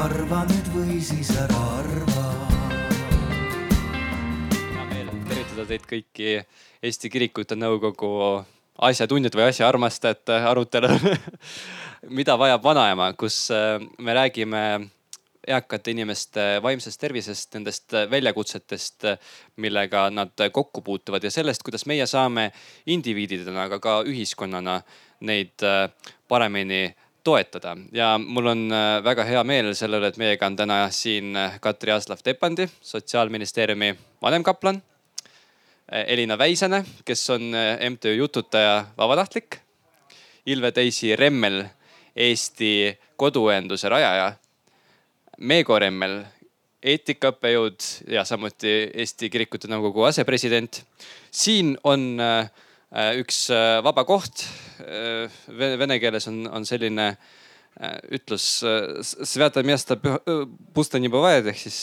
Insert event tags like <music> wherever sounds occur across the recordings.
arva nüüd või siis ära arva. hea meel tervitada teid kõiki Eesti Kirikute Nõukogu asjatundjad või asjaarmastajate arutelul <laughs> mida vajab vanaema, kus äh, me räägime eakate inimeste vaimsest tervisest, nendest väljakutsetest, millega nad kokku puutuvad ja sellest, kuidas meie saame indiviididena, aga ka ühiskonnana neid äh, paremini toetada ja mul on äh, väga hea meel selle üle, et meiega on täna siin Katri Aslav-Tepandi, sotsiaalministeeriumi vanemkaplan. Elina Väisene, kes on MTÜ Jututaja vabatahtlik. Ilve Teisi Remmel, Eesti koduõenduse rajaja. Meego Remmel, eetikaõppejõud ja samuti Eesti Kirikute Nõukogu asepresident. siin on äh, Äh, üks äh, vaba koht äh, vene keeles on, on selline ütlus э, ehk siis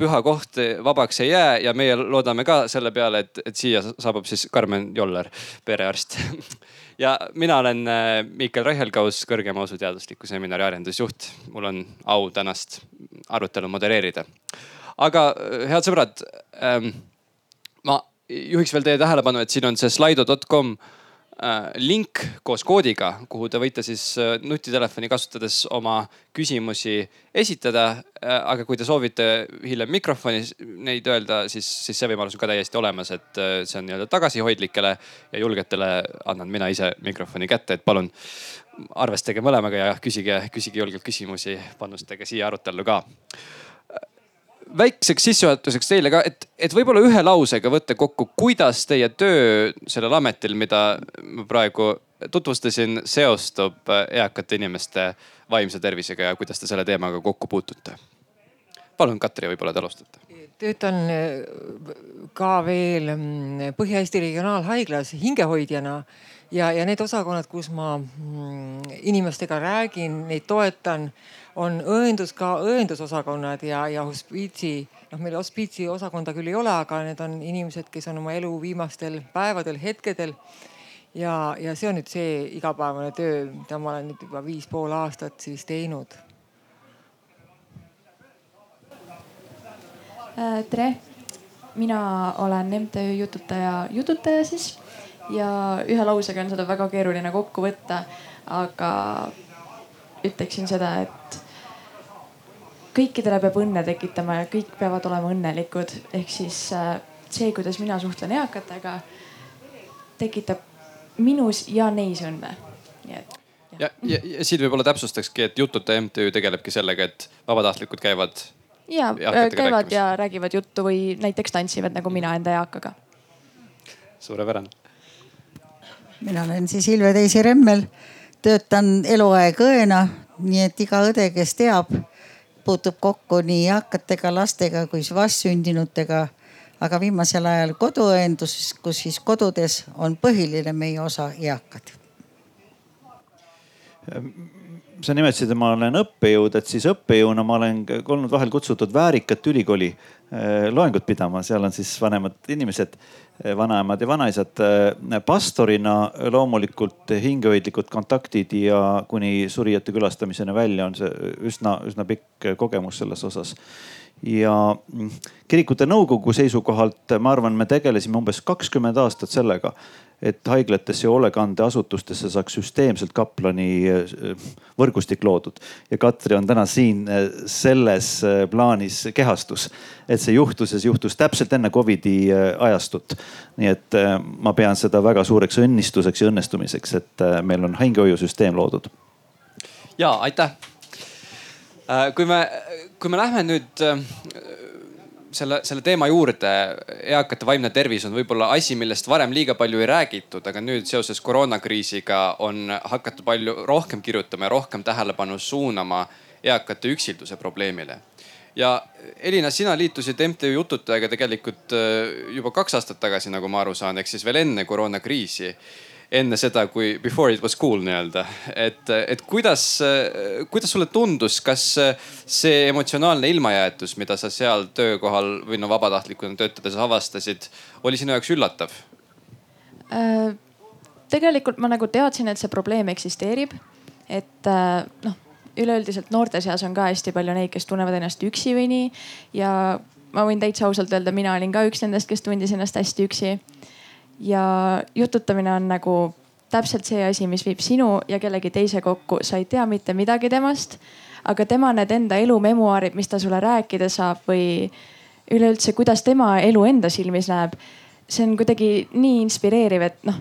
püha koht э, vabaks ei jää ja meie loodame ka selle peale, et, et siia saabub siis Karmen Joller, perearst. <laughs> ja mina olen Miikael Raihelgaus, kõrgema usuteadusliku seminari arendusjuht. mul on au tänast arutelu modereerida. aga head sõbrad ähm,, ma juhiks veel teie tähelepanu, et siin on see slido.com Äh, link koos koodiga, kuhu te võite siis äh, nutitelefoni kasutades oma küsimusi esitada. Äh, aga kui te soovite hiljem mikrofonis neid öelda, siis, siis see võimalus on ka täiesti olemas, et see on nii-öelda tagasihoidlikele ja julgetele annan mina ise mikrofoni kätte, et palun arvestage mõlemaga ja küsige, küsige julgelt küsimusi, panustage siia arutellu ka väikseks sissejuhatuseks teile ka, et, et võib-olla ühe lausega võtta kokku, kuidas teie töö sellel ametil, mida ma praegu tutvustasin, seostub eakate inimeste vaimse tervisega ja kuidas te selle teemaga kokku puutute? palun, Katri, võib-olla te alustate. töötan äh, ka veel mm, Põhja-Eesti Regionaalhaiglas hingehoidjana ja, ja need osakonnad, kus ma mm, inimestega räägin, neid toetan on õendus ka õendusosakonnad ja, ja hospiitsi, noh, meil hospiitsi osakonda küll ei ole, aga need on inimesed, kes on oma elu viimastel päevadel, hetkedel. ja, ja see on nüüd see igapäevane töö, mida ma olen nüüd juba viis pool aastat siis teinud. Äh, tere, mina olen MTÜ Jututaja jututaja siis ja ühe lausega on seda väga keeruline kokku võtta, aga ütleksin seda, et kõikidele peab õnne tekitama ja kõik peavad olema õnnelikud. ehk siis äh, see, kuidas mina suhtlen eakatega, tekitab minus ja neis õnne. nii et. ja, ja, ja siin võib-olla täpsustakski, et Jututa MTÜ tegelebki sellega, et vabatahtlikud käivad. ja käivad rääkimas. ja räägivad juttu või näiteks tantsivad nagu mina enda eakaga. suurepärane. Mina olen siis Ilve Teisi Remmel, töötan eluaeg õena, nii et iga õde, kes teab puutub kokku nii eakatega, lastega kui vastsündinutega. aga viimasel ajal koduõendus, kus siis kodudes on põhiline meie osa eakad sa nimetasid, et ma olen õppejõud, et siis õppejõuna ma olen olnud vahel kutsutud Väärikat ülikooli eh, loengut pidama, seal on siis vanemad inimesed, eh, vanaemad ja vanaisad. Eh, pastorina loomulikult hingehoidlikud kontaktid ja kuni surijate külastamiseni välja on see üsna, üsna pikk kogemus selles osas ja mm, kirikute nõukogu seisukohalt ma arvan, me tegelesime umbes kakskümmend aastat sellega, et haiglatesse ja hoolekandeasutustesse saaks süsteemselt kaplani äh, võrgustik loodud. ja Katri on täna siin äh, selles äh, plaanis kehastus, et see juhtus ja see juhtus täpselt enne Covidi ajastut. nii et ma pean seda väga suureks õnnistuseks ja õnnestumiseks, et meil on hingehoiusüsteem loodud. ja aitäh. Kui me, kui me lähme nüüd selle, selle teema juurde, eakate vaimne tervis on võib-olla asi, millest varem liiga palju ei räägitud, aga nüüd seoses koroonakriisiga on hakatud palju rohkem kirjutama ja rohkem tähelepanu suunama eakate üksilduse probleemile. ja Elina, sina liitusid MTÜ Jututajaga tegelikult äh, juba kaks aastat tagasi, nagu ma aru saan, ehk siis veel enne koroonakriisi enne seda, kui before it was cool nii-öelda. et, et kuidas, kuidas sulle tundus, kas see emotsionaalne ilmajäetus, mida sa seal töökohal või no vabatahtlikuna töötades avastasid, oli sinu jaoks üllatav äh,? tegelikult ma nagu teadsin, et see probleem eksisteerib. et äh, noh, üleüldiselt noorte seas on ka hästi palju neid, kes tunnevad ennast üksi või nii. ja ma võin täitsa ausalt öelda, mina olin ka üks nendest, kes tundis ennast hästi üksi. Ja jututamine on nagu täpselt see asi, mis viib sinu ja kellegi teise kokku, sa ei tea mitte midagi temast. aga tema need enda elu memuaarid, mis ta sulle rääkida saab või üleüldse, kuidas tema elu enda silmis näeb. see on kuidagi nii inspireeriv, et noh,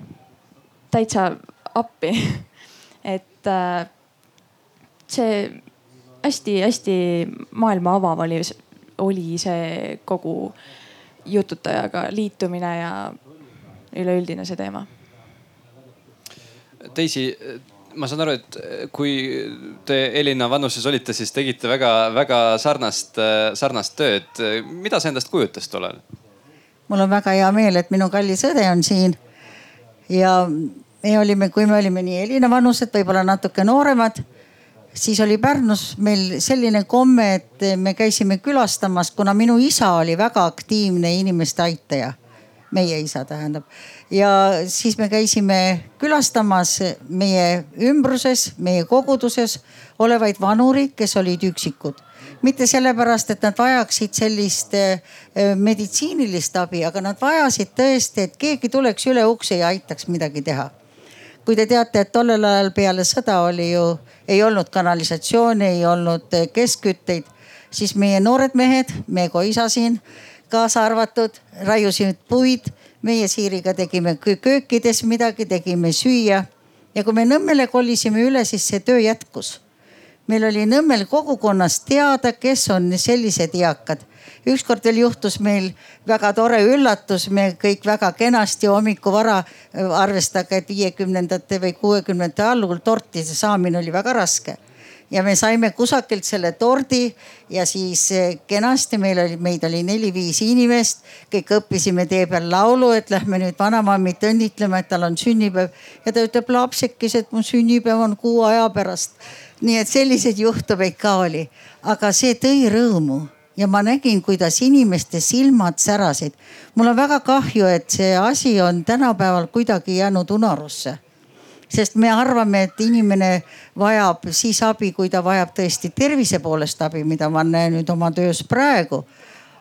täitsa appi <laughs> et äh, see hästi-hästi maailma avav oli, oli see kogu jututajaga liitumine ja üleüldine see teema. Daisy, ma saan aru, et kui te Elina vanuses olite, siis tegite väga-väga sarnast, sarnast tööd. mida see endast kujutas tollal? mul on väga hea meel, et minu kallis õde on siin. ja me olime, kui me olime nii Elina vanused, võib-olla natuke nooremad, siis oli Pärnus meil selline komme, et me käisime külastamas, kuna minu isa oli väga aktiivne inimeste aitaja. Meie isa tähendab. Ja siis me käisime külastamas meie ümbruses, meie koguduses olevaid vanureid, kes olid üksikud. Mitte sellepärast, et nad vajaksid sellist äh, meditsiinilist abi, aga nad vajasid tõesti, et keegi tuleks üle ukse ja aitaks midagi teha. Kui te teate, et tollel ajal peale sõda oli ju, ei olnud kanalisatsiooni, ei olnud eh, keskkütteid, siis meie noored mehed, Meego isa siin kaasa arvatud, raiusid puid. meie Siiriga tegime köökides midagi, tegime süüa. ja kui me Nõmmele kolisime üle, siis see töö jätkus. meil oli Nõmmel kogukonnas teada, kes on sellised eakad ükskord veel juhtus meil väga tore üllatus, me kõik väga kenasti hommikuvara, arvestage, et viiekümnendate või kuuekümnendate algul tortide saamine oli väga raske ja me saime kusagilt selle tordi ja siis eh, kenasti meil oli, meid oli neli-viis inimest, kõik õppisime tee peal laulu, et lähme nüüd vanamammit õnnitlema, et tal on sünnipäev. ja ta ütleb lapsekes, et mu sünnipäev on kuu aja pärast. nii et selliseid juhtumeid ka oli, aga see tõi rõõmu ja ma nägin, kuidas inimeste silmad särasid. mul on väga kahju, et see asi on tänapäeval kuidagi jäänud unarusse. Sest me arvame, et inimene vajab siis abi, kui ta vajab tõesti tervise poolest abi, mida ma näen nüüd oma töös praegu.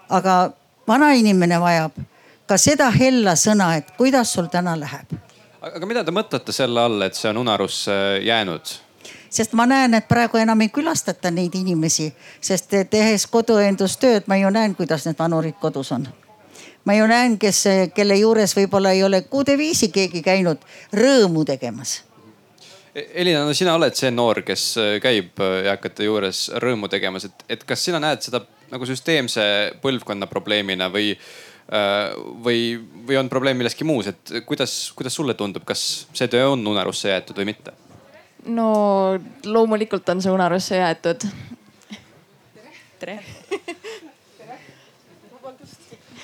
aga vanainimene vajab ka seda hella sõna, et kuidas sul täna läheb. aga mida te mõtlete selle all, et see on unarusse jäänud? sest ma näen, et praegu enam ei külastata neid inimesi, sest tehes koduõendustööd, ma ju näen, kuidas need vanurid kodus on ma ju näen, kes, kelle juures võib-olla ei ole kuude viisi keegi käinud rõõmu tegemas. Elina, no sina oled see noor, kes käib eakate juures rõõmu tegemas, et, et kas sina näed seda nagu süsteemse põlvkonna probleemina või, või, või on probleem milleski muus, et kuidas, kuidas sulle tundub, kas see töö on unarusse jäetud või mitte? no loomulikult on see unarusse jäetud. tere. <laughs>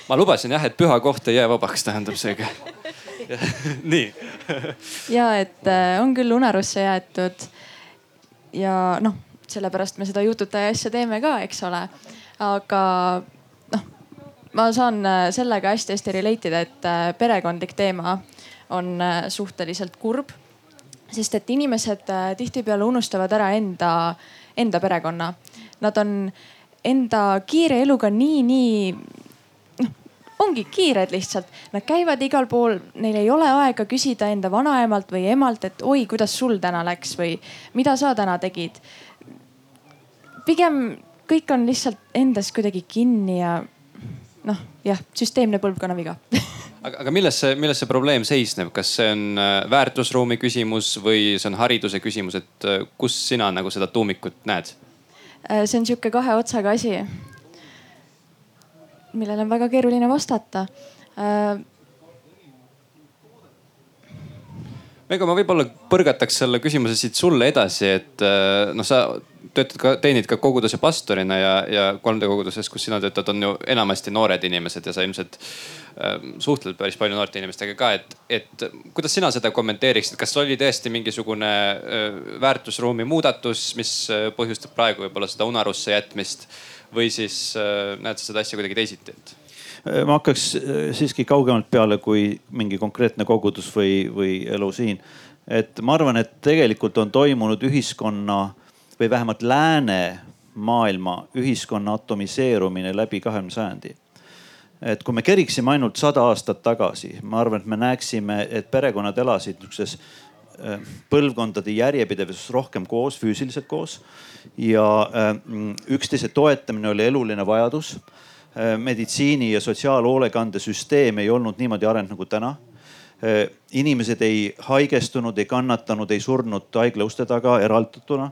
ma lubasin jah, et püha koht ei jää vabaks, tähendab seega <laughs> nii ja et äh, on küll unarusse jäetud ja noh, sellepärast me seda jututaja asja teeme ka, eks ole. aga noh, ma saan äh, sellega hästi-hästi relate ida, et äh, perekondlik teema on suhteliselt kurb sest et inimesed tihtipeale unustavad ära enda, enda perekonna. Nad on enda kiire eluga nii, nii noh, ongi kiired lihtsalt. Nad käivad igal pool, neil ei ole aega küsida enda vanaemalt või emalt, et oi, kuidas sul täna läks või mida sa täna tegid. pigem kõik on lihtsalt endas kuidagi kinni ja noh, jah, süsteemne põlvkonna viga <laughs> aga, aga milles see, milles see probleem seisneb, kas see on äh, väärtusruumi küsimus või see on hariduse küsimus, et äh, kus sina nagu seda tuumikut näed? Äh, see on sihuke kahe otsaga asi, millele on väga keeruline vastata. Meigo, ma võib-olla põrgataks selle küsimuse siit sulle edasi, et noh, sa töötad ka, teenid ka koguduse pastorina ja, ja 3D koguduses, kus sina töötad, on ju enamasti noored inimesed ja sa ilmselt äh, suhtled päris palju noorte inimestega ka, et, et kuidas sina seda kommenteeriksid, kas oli tõesti mingisugune äh, väärtusruumi muudatus, mis äh, põhjustab praegu võib-olla seda unarusse jätmist või siis äh, näed sa seda asja kuidagi teisiti, et? Äh, ma hakkaks äh, siiski kaugemalt peale kui mingi konkreetne kogudus või, või elu siin. et ma arvan, et tegelikult on toimunud ühiskonna või vähemalt läänemaailma ühiskonna atomiseerumine läbi kahekümne sajandi et kui me keriksime ainult sada aastat tagasi, ma arvan, et me näeksime, et perekonnad elasid niisuguses põlvkondade järjepidevuses rohkem koos, füüsiliselt koos. Ja äh, üksteise toetamine oli eluline vajadus. Äh, meditsiini ja sotsiaalhoolekandesüsteem ei olnud niimoodi arenenud nagu täna. Inimesed ei haigestunud, ei kannatanud, ei surnud haigla uste taga eraldatuna,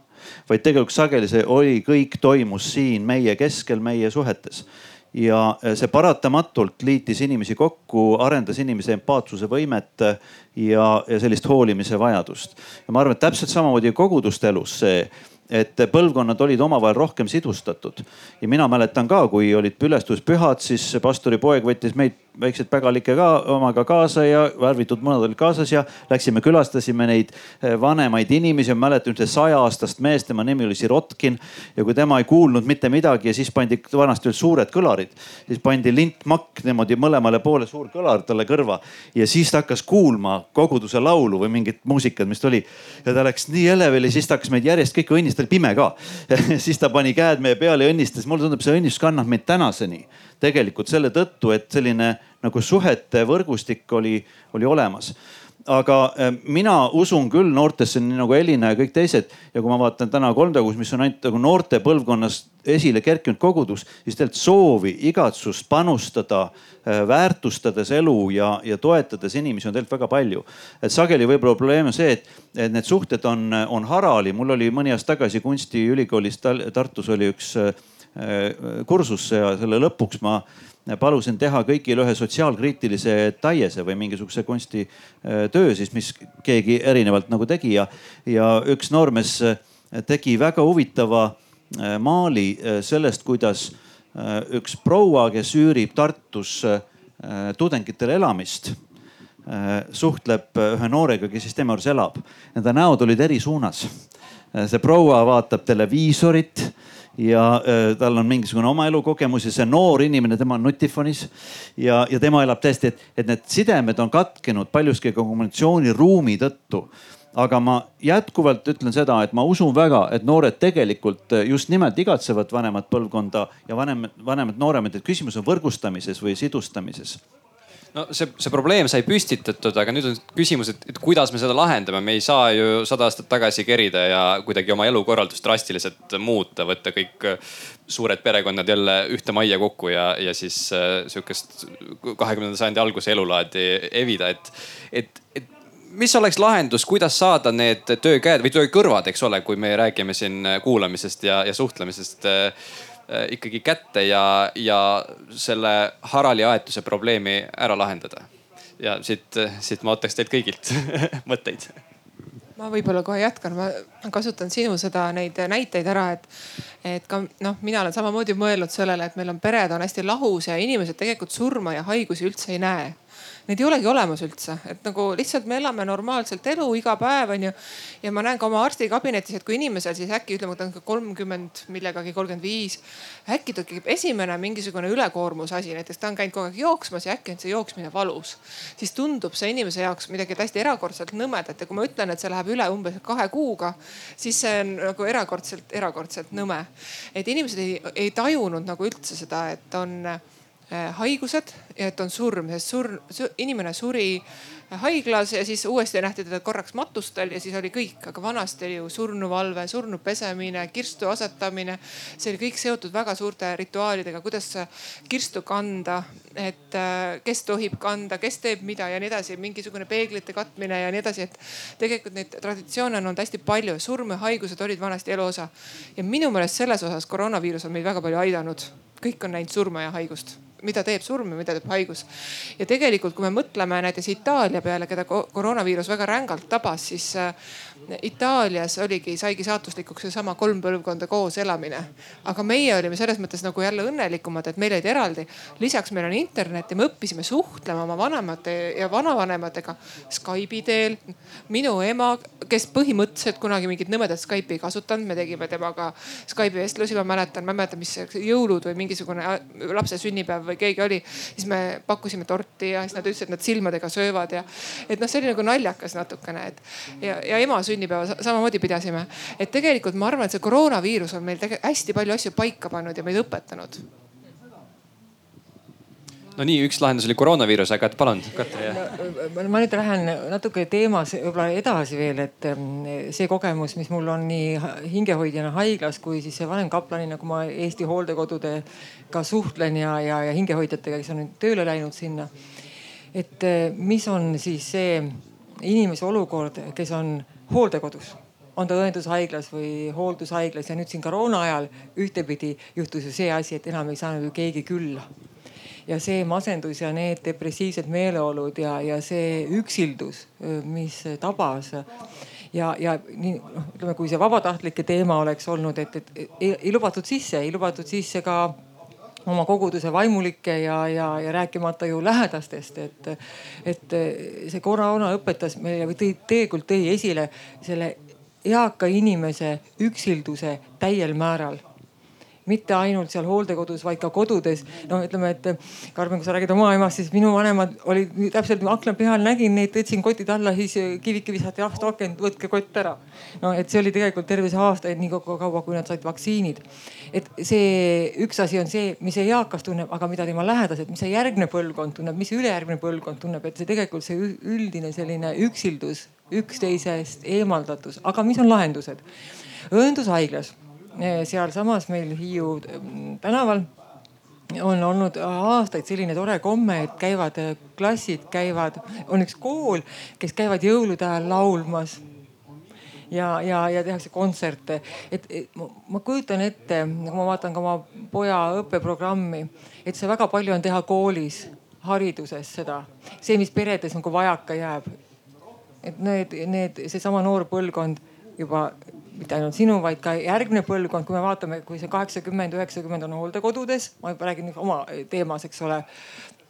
vaid tegelikult sageli see oli, kõik toimus siin meie keskel, meie suhetes ja äh, see paratamatult liitis inimesi kokku, arendas inimese empaatsuse võimet äh, ja, ja sellist hoolimise vajadust. ja ma arvan, et täpselt samamoodi koguduste elus see et põlvkonnad olid omavahel rohkem sidustatud. ja mina mäletan ka, kui olid ülestuspühad, siis pastori poeg võttis meid väiksed pägalikke ka omaga kaasa ja värvitud munad olid kaasas ja läksime, külastasime neid eh, vanemaid inimesi. ma mäletan ühte saja-aastast meest, tema nimi oli Sirotkin ja kui tema ei kuulnud mitte midagi ja siis pandi vanasti olid suured kõlarid, siis pandi lintmakk niimoodi mõlemale poole suur kõlar talle kõrva ja siis ta hakkas kuulma koguduse laulu või mingit muusikat, mis ta oli. ja ta läks nii elevili, siis ta hakkas meid järjest kõiki õnnistas, ta oli pime ka <laughs> siis ta pani käed meie peale ja õnnistas. mulle tundub, see õnnistus kannab meid tänaseni tegelikult selle tõttu, et selline nagu suhete võrgustik oli, oli olemas aga äh, mina usun küll noortesse, nii nagu Elina ja kõik teised ja kui ma vaatan täna kolmtegus, mis on ainult nagu noorte põlvkonnas esile kerkinud kogudus, siis tegelikult soovi, igatsust panustada, äh, väärtustades elu ja, ja toetades inimesi on tegelikult väga palju. et sageli võib-olla probleem on see, et, et need suhted on, on harali. mul oli mõni aasta tagasi kunstiülikoolis Tartus oli üks Äh, kursusse ja selle lõpuks ma palusin teha kõigile ühe sotsiaalkriitilise taiese või mingisuguse kunstitöö siis, mis keegi erinevalt nagu tegi ja, ja üks noormees tegi väga huvitava äh, maali äh, sellest, kuidas üks proua, kes üürib Tartus tudengitele elamist suhtleb ühe noorega, kes siis tema juures elab. Nende näod olid eri suunas. see proua vaatab televiisorit ja äh, tal on mingisugune oma elukogemus ja see noor inimene, tema on nutifonis ja, ja tema elab tõesti, et, et need sidemed on katkenud paljuski kommunikatsiooniruumi tõttu. Aga ma jätkuvalt ütlen seda, et ma usun väga, et noored tegelikult äh, just nimelt igatsevad vanemat põlvkonda ja vanem, vanemad, nooremad, et küsimus on võrgustamises või sidustamises no see, see probleem sai püstitatud, aga nüüd on küsimus, et, et kuidas me seda lahendame, me ei saa ju sada aastat tagasi kerida ja kuidagi oma elukorraldust drastiliselt muuta, võtta kõik äh, suured perekonnad jälle ühte majja kokku ja, ja siis äh, sihukest kahekümnenda sajandi alguse elulaadi evida, et, et, et mis oleks lahendus, kuidas saada need töökäed või töökõrvad, eks ole, kui me räägime siin kuulamisest ja, ja suhtlemisest äh, Äh, ikkagi kätte ja, ja selle harali aetuse probleemi ära lahendada. ja siit, siit ma ootaks teilt kõigilt <laughs> mõtteid. Ma võib-olla kohe jätkan, ma kasutan sinu seda, neid näiteid ära, et, et ka noh, mina olen samamoodi mõelnud sellele, et meil on pered on hästi lahus ja inimesed tegelikult surma ja haigusi üldse ei näe neid ei olegi olemas üldse, et nagu lihtsalt me elame normaalselt elu iga päev onju. ja ma näen ka oma arstikabinetis, et kui inimesel siis äkki ütleme, ta on kolmkümmend millegagi, kolmkümmend viis. äkki tekib esimene mingisugune ülekoormuse asi, näiteks ta on käinud kogu aeg jooksmas ja äkki on see jooksmine valus. siis tundub see inimese jaoks midagi täiesti erakordselt nõmedat ja kui ma ütlen, et see läheb üle umbes kahe kuuga, siis see on nagu erakordselt, erakordselt nõme. et inimesed ei, ei tajunud nagu üldse seda, et on haigused ja et on surm, sest surm, inimene suri haiglas ja siis uuesti nähti teda korraks matustel ja siis oli kõik, aga vanasti oli ju surnuvalve, surnu pesemine, kirstu asetamine. see oli kõik seotud väga suurte rituaalidega, kuidas kirstu kanda, et äh, kes tohib kanda, kes teeb mida ja nii edasi, mingisugune peeglite katmine ja nii edasi, et tegelikult neid traditsioone on olnud hästi palju, surm ja haigused olid vanasti elu osa. ja minu meelest selles osas koroonaviirus on meid väga palju aidanud, kõik on näinud surma ja haigust mida teeb surm ja mida teeb haigus. ja tegelikult, kui me mõtleme näiteks Itaalia peale, keda koroonaviirus väga rängalt tabas, siis äh, Itaalias oligi, saigi saatuslikuks seesama kolm põlvkonda koos elamine. aga meie olime selles mõttes nagu jälle õnnelikumad, et meil olid eraldi. lisaks meil on internet ja me õppisime suhtlema oma vanemate ja vanavanematega Skype'i teel. minu ema, kes põhimõtteliselt kunagi mingit nõmedat Skype'i ei kasutanud, me tegime temaga Skype'i vestlusi, ma mäletan, ma ei mäleta, mis jõulud või mingisugune äh, lapse sünnipäev või keegi oli, siis me pakkusime torti ja siis nad ütlesid, et nad silmadega söövad ja et noh, see oli nagu naljakas natukene, et ja, ja ema sünnipäeva samamoodi pidasime. et tegelikult ma arvan, et see koroonaviirus on meil tegelikult hästi palju asju paika pannud ja meid õpetanud no nii, üks lahendus oli koroonaviirus, aga et palun, Katri. No, ma nüüd lähen natuke teemas võib-olla edasi veel, et mm, see kogemus, mis mul on nii hingehoidjana haiglas kui siis vanemkaplanina, kui ma Eesti hooldekodudega suhtlen ja, ja, ja hingehoidjatega, kes on nüüd tööle läinud sinna. et eh, mis on siis see inimese olukord, kes on hooldekodus. On ta õendushaiglas või hooldushaiglas ja nüüd siin koroona ajal ühtepidi juhtus ju see asi, et enam ei saanud ju keegi külla. Ja see masendus ja need depressiivsed meeleolud ja, ja see üksildus, mis tabas ja, ja nii noh, ütleme, kui see vabatahtlike teema oleks olnud, et, et ei, ei lubatud sisse, ei lubatud sisse ka oma koguduse vaimulikke ja, ja, ja rääkimata ju lähedastest, et, et see koroona õpetas meile või tõi, tegelikult tõi esile selle eaka inimese üksilduse täiel määral mitte ainult seal hooldekodus, vaid ka kodudes. no ütleme, et Karmen, kui sa räägid oma emast, siis minu vanemad olid täpselt akna peal, nägin neid, tõtsin kotid alla, siis kivike visati ahst akent, võtke kott ära. no et see oli tegelikult terve see aasta, nii kaua, kui nad said vaktsiinid. et see üks asi on see, mis see eakas tunneb, aga mida tema lähedased, mis see järgmine põlvkond tunneb, mis ülejärgmine põlvkond tunneb, et see tegelikult see üldine selline üksildus, üksteisest eemaldatus, aga mis on lahendused? õendushaiglas Eh, sealsamas meil Hiiu mm, tänaval on olnud aastaid selline tore komme, et käivad eh, klassid, käivad, on üks kool, kes käivad jõulude ajal laulmas ja, ja, ja tehakse kontserte. et ma kujutan ette, kui ma vaatan ka oma poja õppeprogrammi, et see väga palju on teha koolis, hariduses seda, see, mis peredes nagu vajaka jääb. et need, need, seesama noor põlvkond juba mitte ainult sinu, vaid ka järgmine põlvkond, kui me vaatame, kui see kaheksakümmend, üheksakümmend on hooldekodudes, ma juba räägin oma teemas, eks ole.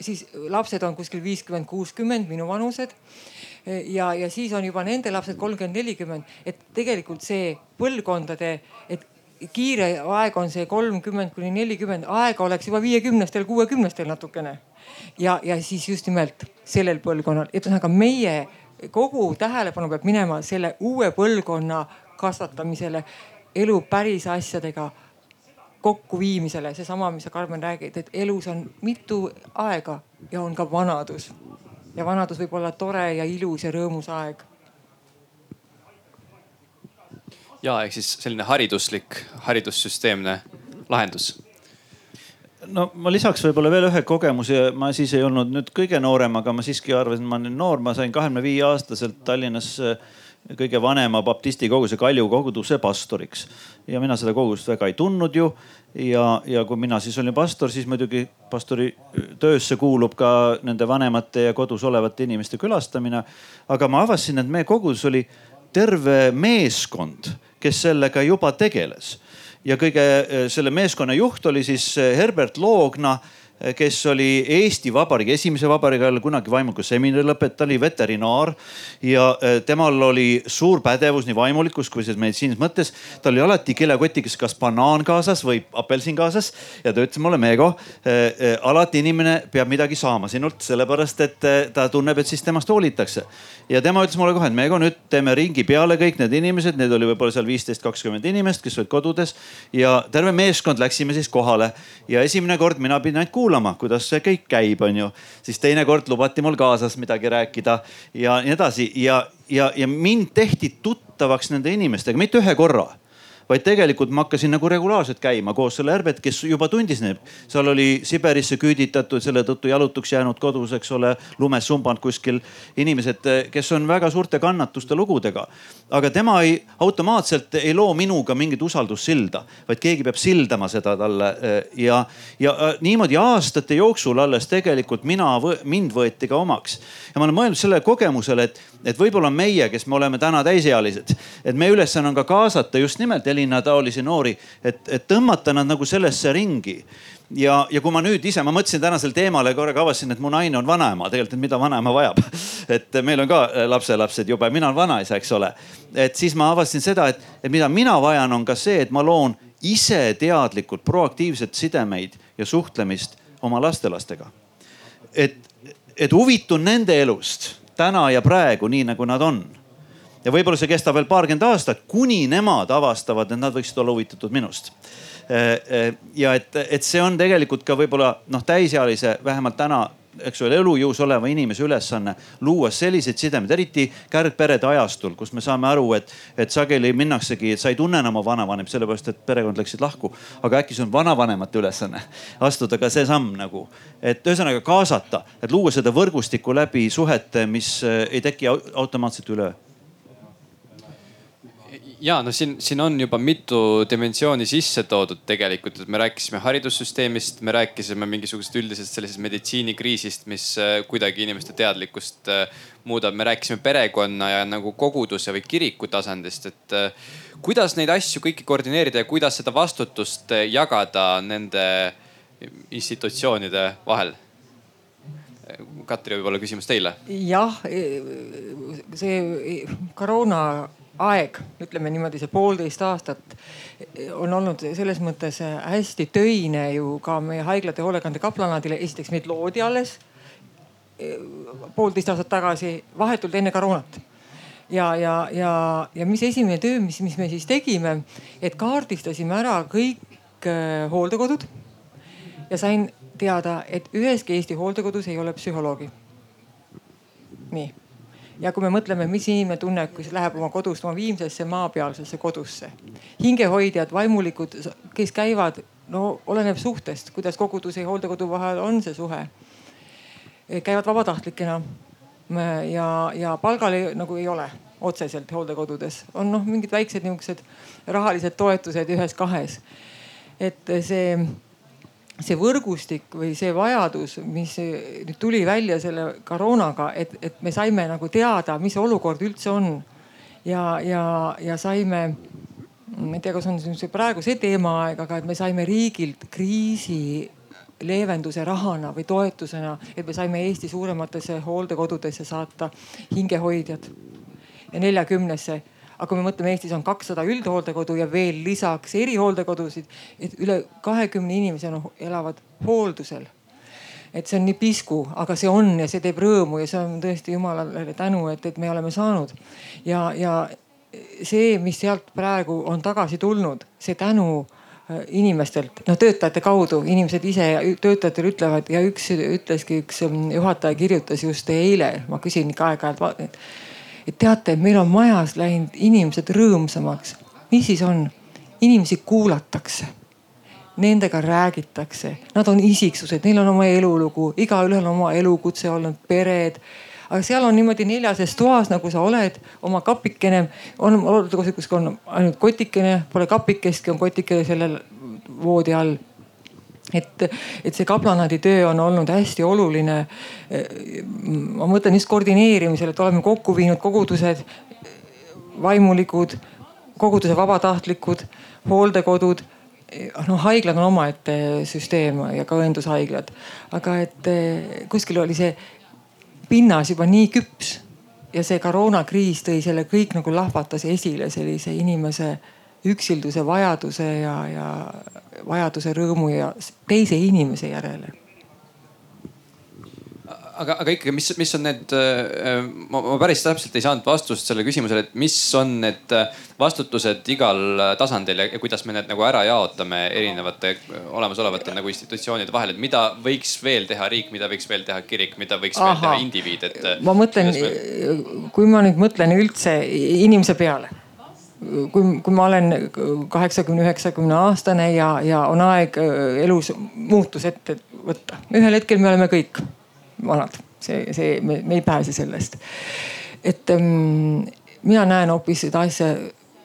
siis lapsed on kuskil viiskümmend, kuuskümmend, minu vanused. ja, ja siis on juba nende lapsed kolmkümmend, nelikümmend, et tegelikult see põlvkondade, et kiire aeg on see kolmkümmend kuni nelikümmend, aega oleks juba viiekümnestel, kuuekümnestel natukene. ja, ja siis just nimelt sellel põlvkonnal, et ühesõnaga meie kogu tähelepanu peab minema selle uue põlvkonna kasvatamisele, elu päris asjadega kokkuviimisele, seesama, mis sa Karmen räägid, et elus on mitu aega ja on ka vanadus. ja vanadus võib olla tore ja ilus ja rõõmus aeg. ja ehk siis selline hariduslik, haridussüsteemne lahendus no ma lisaks võib-olla veel ühe kogemuse, ma siis ei olnud nüüd kõige noorem, aga ma siiski arvasin, ma olen noor, ma sain kahekümne viie aastaselt Tallinnas äh, kõige vanema baptisti koguse Kalju koguduse pastoriks. ja mina seda kogudust väga ei tundnud ju. ja, ja kui mina siis olin pastor, siis muidugi pastori töösse kuulub ka nende vanemate ja kodus olevate inimeste külastamine. aga ma avastasin, et meie kogudus oli terve meeskond, kes sellega juba tegeles. ja kõige selle meeskonna juht oli siis Herbert Loogna kes oli Eesti Vabariigi, esimese vabariigi ajal kunagi vaimuka seminari lõpetaja, ta oli veterinaar ja äh, temal oli suur pädevus nii vaimulikus kui siis meditsiinilises mõttes. tal oli alati kilekotikas kas banaan kaasas või apelsin kaasas ja ta ütles mulle, Meego, äh, äh, alati inimene peab midagi saama sinult, sellepärast et ta tunneb, et siis temast hoolitakse. ja tema ütles mulle kohe, et Meego, nüüd teeme ringi peale kõik need inimesed, need oli võib-olla seal viisteist, kakskümmend inimest, kes olid kodudes ja terve meeskond läksime siis kohale ja esimene kord mina pidin ainult kuulama kuulama, kuidas see kõik käib, onju. siis teinekord lubati mul kaasas midagi rääkida ja nii edasi ja, ja, ja mind tehti tuttavaks nende inimestega, mitte ühe korra vaid tegelikult ma hakkasin nagu regulaarselt käima koos selle Herbet, kes juba tundis neid. seal oli Siberisse küüditatud, selle tõttu jalutuks jäänud kodus, eks ole, lumes sumbanud kuskil inimesed, kes on väga suurte kannatuste lugudega. aga tema ei, automaatselt ei loo minuga mingit usaldussilda, vaid keegi peab sildama seda talle ja, ja niimoodi aastate jooksul alles tegelikult mina, mind võeti ka omaks. ja ma olen mõelnud sellele kogemusele, et, et võib-olla meie, kes me oleme täna täisealised, et meie ülesanne on ka kaasata just nimelt Elina taolisi noori, et, et tõmmata nad nagu sellesse ringi ja, ja kui ma nüüd ise, ma mõtlesin tänasel teemale korraga avastasin, et mu naine on vanaema, tegelikult, et mida vanaema vajab. <laughs> et meil on ka äh, lapselapsed jube, mina olen vanaisa, eks ole. et siis ma avastasin seda, et, et mida mina vajan, on ka see, et ma loon ise teadlikult proaktiivset sidemeid ja suhtlemist oma lastelastega. et, et huvitun nende elust täna ja praegu, nii nagu nad on. ja võib-olla see kestab veel paarkümmend aastat, kuni nemad avastavad, et nad võiksid olla huvitatud minust ja et, et see on tegelikult ka võib-olla noh, täisealise vähemalt täna eks ole, elujõus oleva inimese ülesanne luua selliseid sidemeid, eriti kärgperede ajastul, kus me saame aru, et, et sageli minnaksegi, et sa ei tunne enam oma vanavanemat, sellepärast et perekond läksid lahku. aga äkki see on vanavanemate ülesanne <laughs> astuda ka see samm nagu, et ühesõnaga kaasata, et luua seda võrgustikku läbi suhete, mis eh, ei teki automaatselt üleöö ja no siin, siin on juba mitu dimensiooni sisse toodud tegelikult, et me rääkisime haridussüsteemist, me rääkisime mingisugusest üldisest sellisest meditsiinikriisist, mis äh, kuidagi inimeste teadlikkust äh, muudab. me rääkisime perekonna ja nagu koguduse või kiriku tasandist, et äh, kuidas neid asju kõiki koordineerida ja kuidas seda vastutust jagada nende institutsioonide vahel? Katri, võib-olla küsimus teile? jah, see koroona aeg, ütleme niimoodi, see poolteist aastat on olnud selles mõttes hästi töine ju ka meie haiglate hoolekandekaplanaadile. esiteks meid loodi alles e, poolteist aastat tagasi, vahetult enne koroonat. ja, ja, ja, ja mis esimene töö, mis, mis me siis tegime, et kaardistasime ära kõik e, hooldekodud ja sain teada, et üheski Eesti hooldekodus ei ole psühholoogi. nii ja kui me mõtleme, mis inimene tunneb, kui läheb oma kodust oma viimsesse maapealsesse kodusse. hingehoidjad, vaimulikud, kes käivad, no oleneb suhtest, kuidas koguduse ja hooldekodu vahel on see suhe. käivad vabatahtlikena ja, ja palgal ei, nagu ei ole otseselt hooldekodudes, on noh, mingid väiksed nihukesed rahalised toetused ühes-kahes. et see see võrgustik või see vajadus, mis nüüd tuli välja selle koroonaga, et, et me saime nagu teada, mis olukord üldse on. ja, ja, ja saime, ma ei tea, kas on see praegu see teemaaeg, aga et me saime riigilt kriisi leevenduse rahana või toetusena, et me saime Eesti suurematesse hooldekodudesse saata hingehoidjad ja neljakümnesse aga kui me mõtleme, Eestis on kakssada üldhooldekodu ja veel lisaks erihooldekodusid, et üle kahekümne inimese on, elavad hooldusel. et see on nii pisku, aga see on ja see teeb rõõmu ja see on tõesti jumalale tänu, et, et me oleme saanud. ja, ja see, mis sealt praegu on tagasi tulnud, see tänu äh, inimestelt, no töötajate kaudu, inimesed ise töötajatele ütlevad ja üks ütleski, üks ähm, juhataja kirjutas just eile, ma küsin ikka aeg-ajalt et teate, meil on majas läinud inimesed rõõmsamaks. mis siis on? inimesi kuulatakse. Nendega räägitakse, nad on isiksused, neil on oma elulugu, igaühel oma elukutse olnud, pered. Aga seal on niimoodi neljases toas, nagu sa oled, oma kapikene, on olukord, kus on ainult kotikene, pole kapikestki, on kotikene sellel voodi all et, et see kaplanaadi töö on olnud hästi oluline. ma mõtlen just koordineerimisel, et oleme kokku viinud kogudused, vaimulikud, koguduse vabatahtlikud, hooldekodud noh, haiglad on omaette süsteem ja ka õendushaiglad, aga et eh, kuskil oli see pinnas juba nii küps ja see koroonakriis tõi selle kõik nagu lahvatas esile sellise inimese üksilduse vajaduse ja, ja vajaduse rõõmu ja teise inimese järele aga, aga ikkagi, mis, mis on need, äh, ma, ma päris täpselt ei saanud vastust sellele küsimusele, et mis on need äh, vastutused igal tasandil ja kuidas me need nagu ära jaotame erinevate olemasolevate nagu institutsioonide vahel, et mida võiks veel teha riik, mida võiks veel teha kirik, mida võiks Aha. veel teha indiviid, et. Äh, ma mõtlen me..., kui ma nüüd mõtlen üldse inimese peale kui, kui ma olen kaheksakümne, üheksakümne aastane ja, ja on aeg äh, elus muutus ette võtta. ühel hetkel me oleme kõik vanad, see, see, me, ei pääse sellest. et ähm, mina näen hoopis seda asja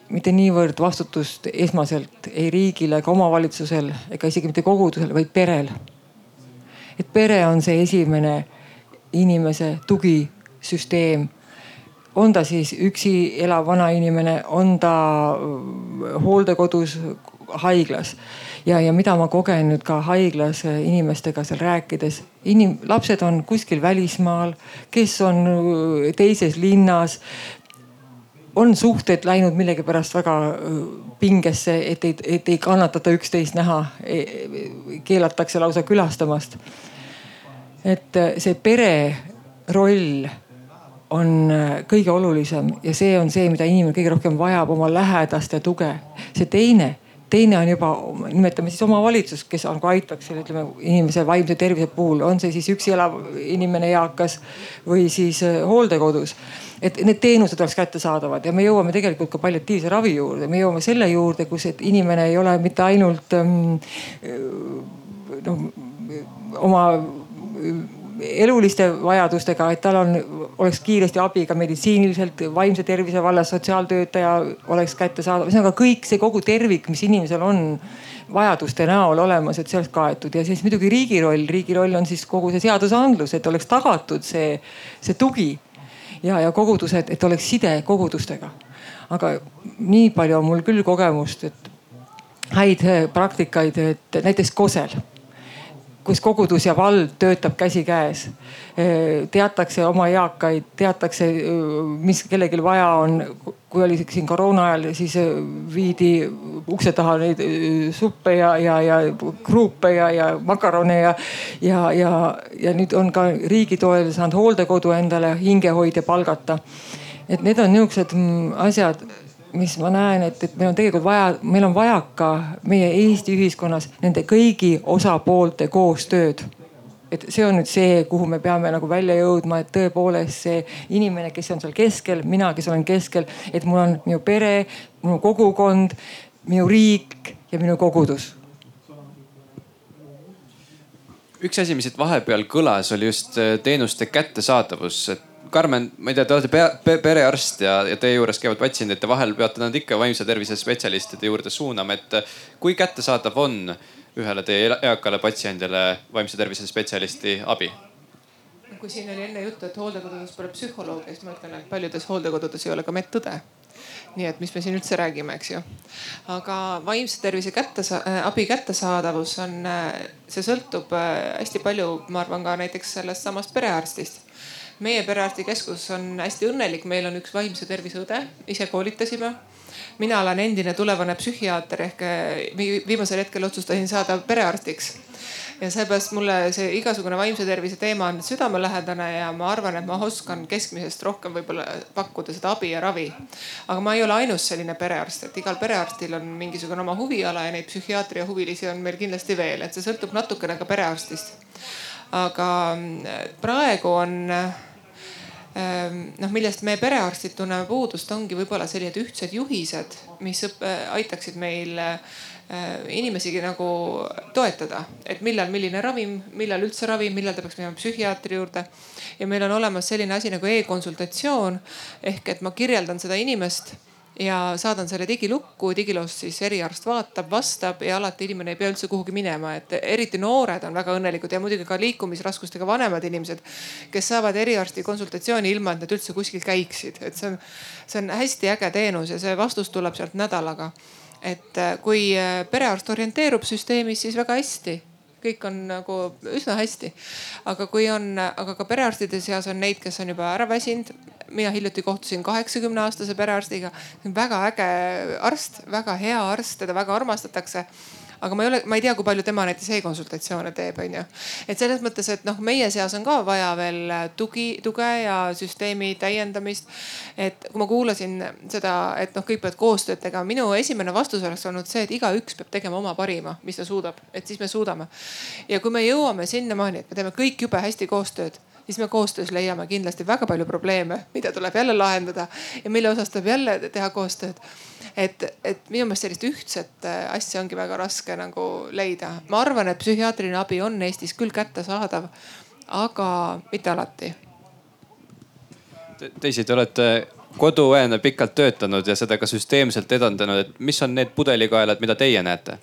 mitte niivõrd vastutust esmaselt ei riigil ega omavalitsusel ega isegi mitte kogudusel, vaid perel. et pere on see esimene inimese tugisüsteem on ta siis üksi elav vanainimene, on ta äh, hooldekodus, haiglas ja, ja mida ma kogen nüüd ka haiglas äh, inimestega seal rääkides. inim-, lapsed on kuskil välismaal, kes on äh, teises linnas. on suhted läinud millegipärast väga pingesse, et ei, et ei kannatata üksteist näha, keelatakse lausa külastamast. et see pere roll on kõige olulisem ja see on see, mida inimene kõige rohkem vajab, oma lähedaste tuge. see teine teine on juba, nimetame siis omavalitsus, kes nagu aitaks selle, ütleme inimese vaimse tervise puhul, on see siis üksi elav inimene, eakas või siis hooldekodus. Et need teenused oleks kättesaadavad ja me jõuame tegelikult ka palliatiivse ravi juurde, me jõuame selle juurde, kus, et inimene ei ole mitte ainult ähm, noh oma eluliste vajadustega, et tal on, oleks kiiresti abi ka meditsiiniliselt, vaimse tervise vallas, sotsiaaltöötaja oleks kättesaadav, ühesõnaga kõik see kogu tervik, mis inimesel on vajaduste näol olemas, et see oleks kaetud. Ja siis muidugi riigi roll, riigi roll on siis kogu see seadusandlus, et oleks tagatud see, see tugi ja, ja kogudused, et oleks side kogudustega. aga nii palju on mul küll kogemust, et häid praktikaid, et näiteks Kosel kus kogudus ja vald töötab käsikäes. teatakse oma eakaid, teatakse, mis kellelgi vaja on. kui oli siin koroona ajal, siis viidi ukse taha neid suppe ja, ja, ja kruupe ja, ja makarone ja, ja, ja, ja nüüd on ka riigi toel saanud hooldekodu endale hingehoidja palgata. et need on niisugused mm, asjad mis ma näen, et, et meil on tegelikult vaja, meil on vajaka meie Eesti ühiskonnas nende kõigi osapoolte koostööd et see on nüüd see, kuhu me peame nagu välja jõudma, et tõepoolest see inimene, kes on seal keskel, mina, kes olen keskel, et mul on minu pere, minu kogukond, minu riik ja minu kogudus. üks asi, mis siit vahepeal kõlas, oli just äh, teenuste kättesaadavus, et Karmen, ma ei tea, te olete pea, pe, perearst ja, ja teie juures käivad patsiendid ja vahel peate nad ikka vaimse tervise spetsialistide juurde suunama, et kui kättesaadav on ühele teie eakale patsiendile vaimse tervise spetsialisti abi? kui siin oli enne juttu, et hooldekodudes pole psühholoogi, siis ma ütlen, et paljudes hooldekodudes ei ole ka medõde nii et mis me siin üldse räägime, eks ju. aga vaimse tervise kättesa-, abi kättesaadavus on, see sõltub hästi palju, ma arvan ka näiteks sellest samast perearstist meie perearstikeskus on hästi õnnelik, meil on üks vaimse tervise õde, ise koolitasime. mina olen endine tulevane psühhiaater ehk eh, viimasel hetkel otsustasin saada perearstiks ja seepärast mulle see igasugune vaimse tervise teema on südamelähedane ja ma arvan, et ma oskan keskmisest rohkem võib-olla pakkuda seda abi ja ravi. aga ma ei ole ainus selline perearst, et igal perearstil on mingisugune oma huviala ja neid psühhiaatria huvilisi on meil kindlasti veel, et see sõltub natukene ka perearstist. aga mm, praegu on noh, millest me perearstid tunneme puudust, ongi võib-olla sellised ühtsed juhised, mis aitaksid meil äh, inimesi nagu toetada, et millal milline ravim, millal üldse ravim, millal ta peaks minema psühhiaatri juurde. ja meil on olemas selline asi nagu e-konsultatsioon ehk et ma kirjeldan seda inimest ja saadan selle digilukku, digiloost siis eriarst vaatab, vastab ja alati inimene ei pea üldse kuhugi minema, et eriti noored on väga õnnelikud ja muidugi ka liikumisraskustega vanemad inimesed, kes saavad eriarsti konsultatsiooni ilma, et nad üldse kuskil käiksid, et see on, see on hästi äge teenus ja see vastus tuleb sealt nädalaga. et kui perearst orienteerub süsteemis, siis väga hästi kõik on nagu üsna hästi. aga kui on, aga ka perearstide seas on neid, kes on juba ära väsinud, mina hiljuti kohtusin kaheksakümne aastase perearstiga, väga äge arst, väga hea arst, teda väga armastatakse aga ma ei ole, ma ei tea, kui palju tema näiteks e-konsultatsioone teeb, onju. et selles mõttes, et noh, meie seas on ka vaja veel tugi, tuge ja süsteemi täiendamist. et kui ma kuulasin seda, et noh, kõik peavad koostööd tegema, minu esimene vastus oleks olnud see, et igaüks peab tegema oma parima, mis ta suudab, et siis me suudame. ja kui me jõuame sinnamaani, et me teeme kõik jube hästi koostööd siis me koostöös leiame kindlasti väga palju probleeme, mida tuleb jälle lahendada ja mille osas tuleb jälle teha koostööd. et, et minu meelest sellist ühtset äh, asja ongi väga raske nagu leida. ma arvan, et psühhiaatriline abi on Eestis küll kättesaadav, aga mitte alati Te. Daisy, te olete koduõena pikalt töötanud ja seda ka süsteemselt edendanud, et mis on need pudelikaelad, mida teie näete?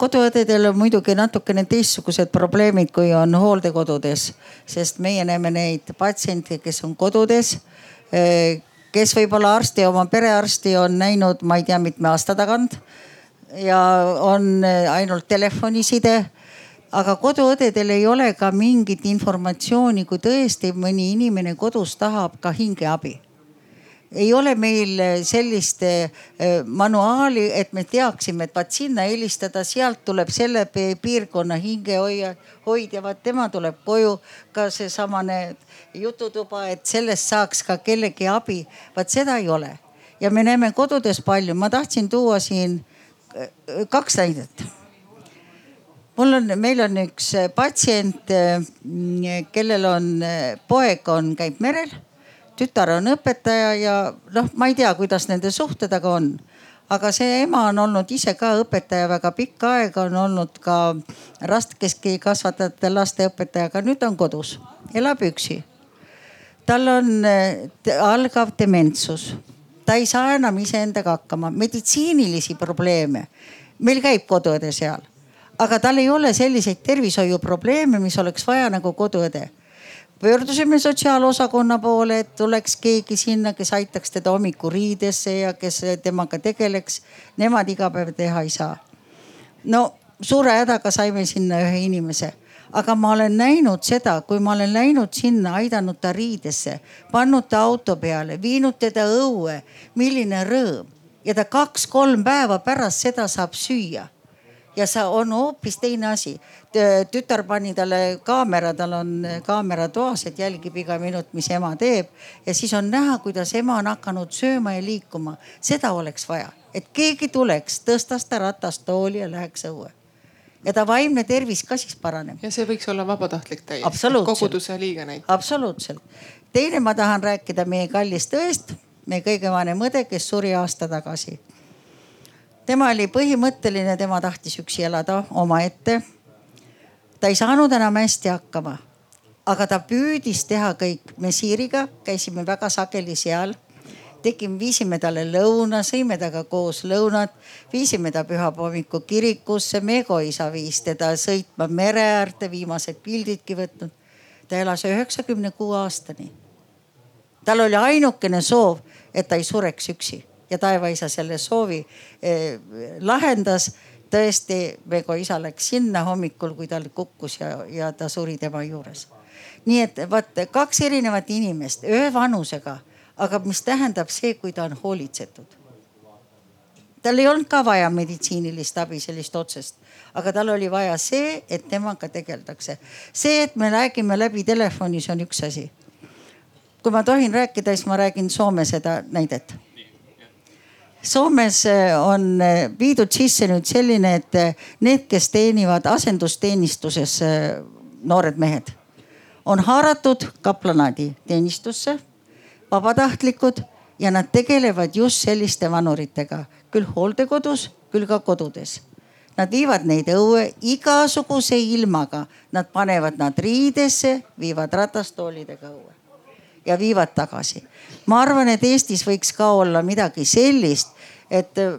Koduõdedel on muidugi natukene teistsugused probleemid, kui on hooldekodudes, sest meie näeme neid patsiente, kes on kodudes. Eh, kes võib-olla arsti, oma perearsti on näinud, ma ei tea, mitme aasta tagant ja on eh, ainult telefoniside. aga koduõdedel ei ole ka mingit informatsiooni, kui tõesti mõni inimene kodus tahab ka hingeabi ei ole meil sellist manuaali, et me teaksime, et vaat sinna helistada, sealt tuleb selle piirkonna hingehoidja, hoidja, vaat tema tuleb koju. ka seesamane jututuba, et sellest saaks ka kellegi abi, vaat seda ei ole. ja me näeme kodudes palju, ma tahtsin tuua siin kaks näidet mul on, meil on üks patsient, kellel on poeg on, käib merel tütar on õpetaja ja noh, ma ei tea, kuidas nende suhted aga on. aga see ema on olnud ise ka õpetaja väga pikka aega, on olnud ka raskeski kasvatajate laste õpetaja, aga nüüd on kodus, elab üksi. tal on algav dementsus, ta ei saa enam iseendaga hakkama, meditsiinilisi probleeme. meil käib koduõde seal, aga tal ei ole selliseid tervishoiuprobleeme, mis oleks vaja nagu koduõde pöördusime sotsiaalosakonna poole, et tuleks keegi sinna, kes aitaks teda hommikuriidesse ja kes temaga tegeleks. Nemad iga päev teha ei saa. no suure hädaga saime sinna ühe inimese, aga ma olen näinud seda, kui ma olen läinud sinna, aidanud ta riidesse, pannud ta auto peale, viinud teda õue, milline rõõm ja ta kaks-kolm päeva pärast seda saab süüa ja see on hoopis teine asi. tütar pani talle kaamera, tal on kaamera toas, et jälgib iga minut, mis ema teeb ja siis on näha, kuidas ema on hakanud sööma ja liikuma. seda oleks vaja, et keegi tuleks, tõstas ta ratast tooli ja läheks õue ja ta vaimne tervis ka siis paraneb. ja see võiks olla vabatahtlik täiesti, koguduse liige näiteks. absoluutselt. teine, ma tahan rääkida meie kallist õest, meie kõige vanem õde, kes suri aasta tagasi tema oli põhimõtteline, tema tahtis üksi elada omaette. ta ei saanud enam hästi hakkama, aga ta püüdis teha kõik. me Siiriga käisime väga sageli seal tegime, viisime talle lõuna, sõime temaga koos lõunat, viisime ta pühapäeva hommikul kirikusse, Meego isa viis teda sõitma mere äärde, viimased pildidki võtnud. ta elas üheksakümne kuue aastani. tal oli ainukene soov, et ta ei sureks üksi ja taevaisa selle soovi eh, lahendas. tõesti, Vego isa läks sinna hommikul, kui tal kukkus ja, ja ta suri tema juures. nii et vaat kaks erinevat inimest ühe vanusega, aga mis tähendab see, kui ta on hoolitsetud tal ei olnud ka vaja meditsiinilist abi, sellist otsest, aga tal oli vaja see, et temaga tegeldakse. see, et me räägime läbi telefoni, see on üks asi. kui ma tohin rääkida, siis ma räägin Soome seda näidet Soomes eh, on eh, viidud sisse nüüd selline, et eh, need, kes teenivad asendusteenistuses, noored mehed, on haaratud kaplanaadi teenistusse, vabatahtlikud ja nad tegelevad just selliste vanuritega, küll hooldekodus, küll ka kodudes. Nad viivad neid õue igasuguse ilmaga, nad panevad nad riidesse, viivad ratastoolidega õue ja viivad tagasi. ma arvan, et Eestis võiks ka olla midagi sellist, et äh,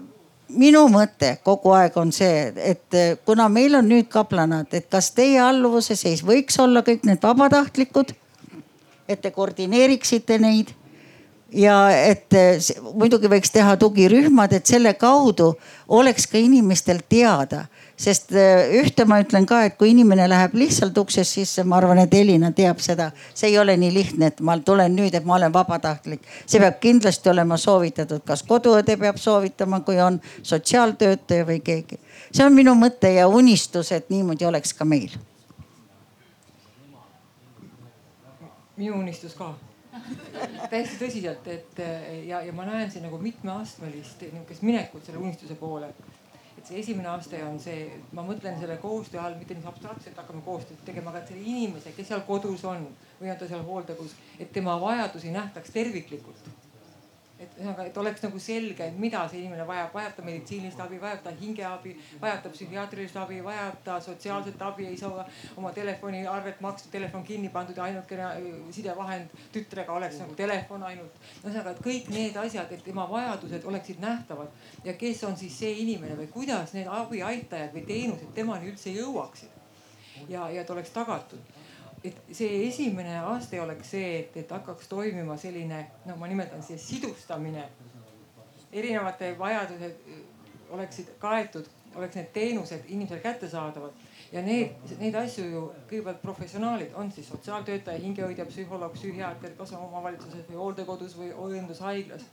minu mõte kogu aeg on see, et äh, kuna meil on nüüd kaplanad, et kas teie alluvuse sees võiks olla kõik need vabatahtlikud, et te koordineeriksite neid ja et äh, muidugi võiks teha tugirühmad, et selle kaudu oleks ka inimestel teada sest äh, ühte ma ütlen ka, et kui inimene läheb lihtsalt uksest sisse, ma arvan, et Elina teab seda, see ei ole nii lihtne, et ma tulen nüüd, et ma olen vabatahtlik. see peab kindlasti olema soovitatud, kas koduõde peab soovitama, kui on sotsiaaltöötaja või keegi. see on minu mõte ja unistus, et niimoodi oleks ka meil. minu unistus ka täiesti tõsiselt, et ja, ja ma näen siin nagu mitmeastmelist nihukest minekut selle unistuse poole see esimene aste on see, ma mõtlen selle koostöö all mitte nii abstraktselt hakkame koostööd tegema, aga et selle inimese, kes seal kodus on või on ta seal hooldekodus, et tema vajadusi nähtaks terviklikult et ühesõnaga, et oleks nagu selge, et mida see inimene vajab, vajab ta meditsiinilist abi, vajab ta hingeabi, vajab ta psühhiaatrilist abi, vajab ta sotsiaalset abi, ei saa oma telefoniarvet maksta, telefon kinni pandud ja ainukene äh, sidevahend tütrega oleks nagu telefon ainult. ühesõnaga, et kõik need asjad, et tema vajadused oleksid nähtavad ja kes on siis see inimene või kuidas need abiaitajad või teenused temani üldse jõuaksid. ja, ja et oleks tagatud et see esimene aste oleks see, et, et hakkaks toimima selline, no ma nimetan siis sidustamine. erinevate vajadused oleksid kaetud oleks need teenused inimesele kättesaadavad ja need, neid asju ju kõigepealt professionaalid, on siis sotsiaaltöötaja, hingehoidja, psühholoog, psühhiaater, kas omavalitsuses või hooldekodus või õendushaiglas.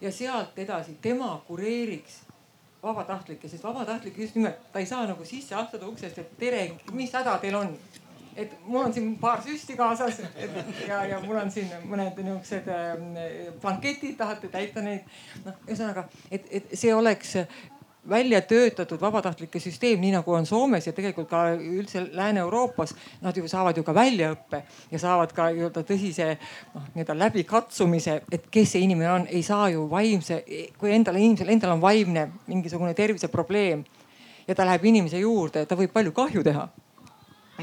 ja sealt edasi tema kureeriks vabatahtlikke, sest vabatahtlik just nimelt, ta ei saa nagu sisse astuda uksest, et tere, mis häda teil on et mul on siin paar süsti kaasas et, ja, ja mul on siin mõned niisugused äh, blanketid, tahate täita neid. noh, ühesõnaga, et, et see oleks välja töötatud vabatahtlike süsteem, nii nagu on Soomes ja tegelikult ka üldse Lääne-Euroopas. Nad ju saavad ju ka väljaõppe ja saavad ka nii-öelda tõsise noh, nii-öelda läbikatsumise, et kes see inimene on, ei saa ju vaimse, kui endal inimesel endal on vaimne mingisugune terviseprobleem ja ta läheb inimese juurde, ta võib palju kahju teha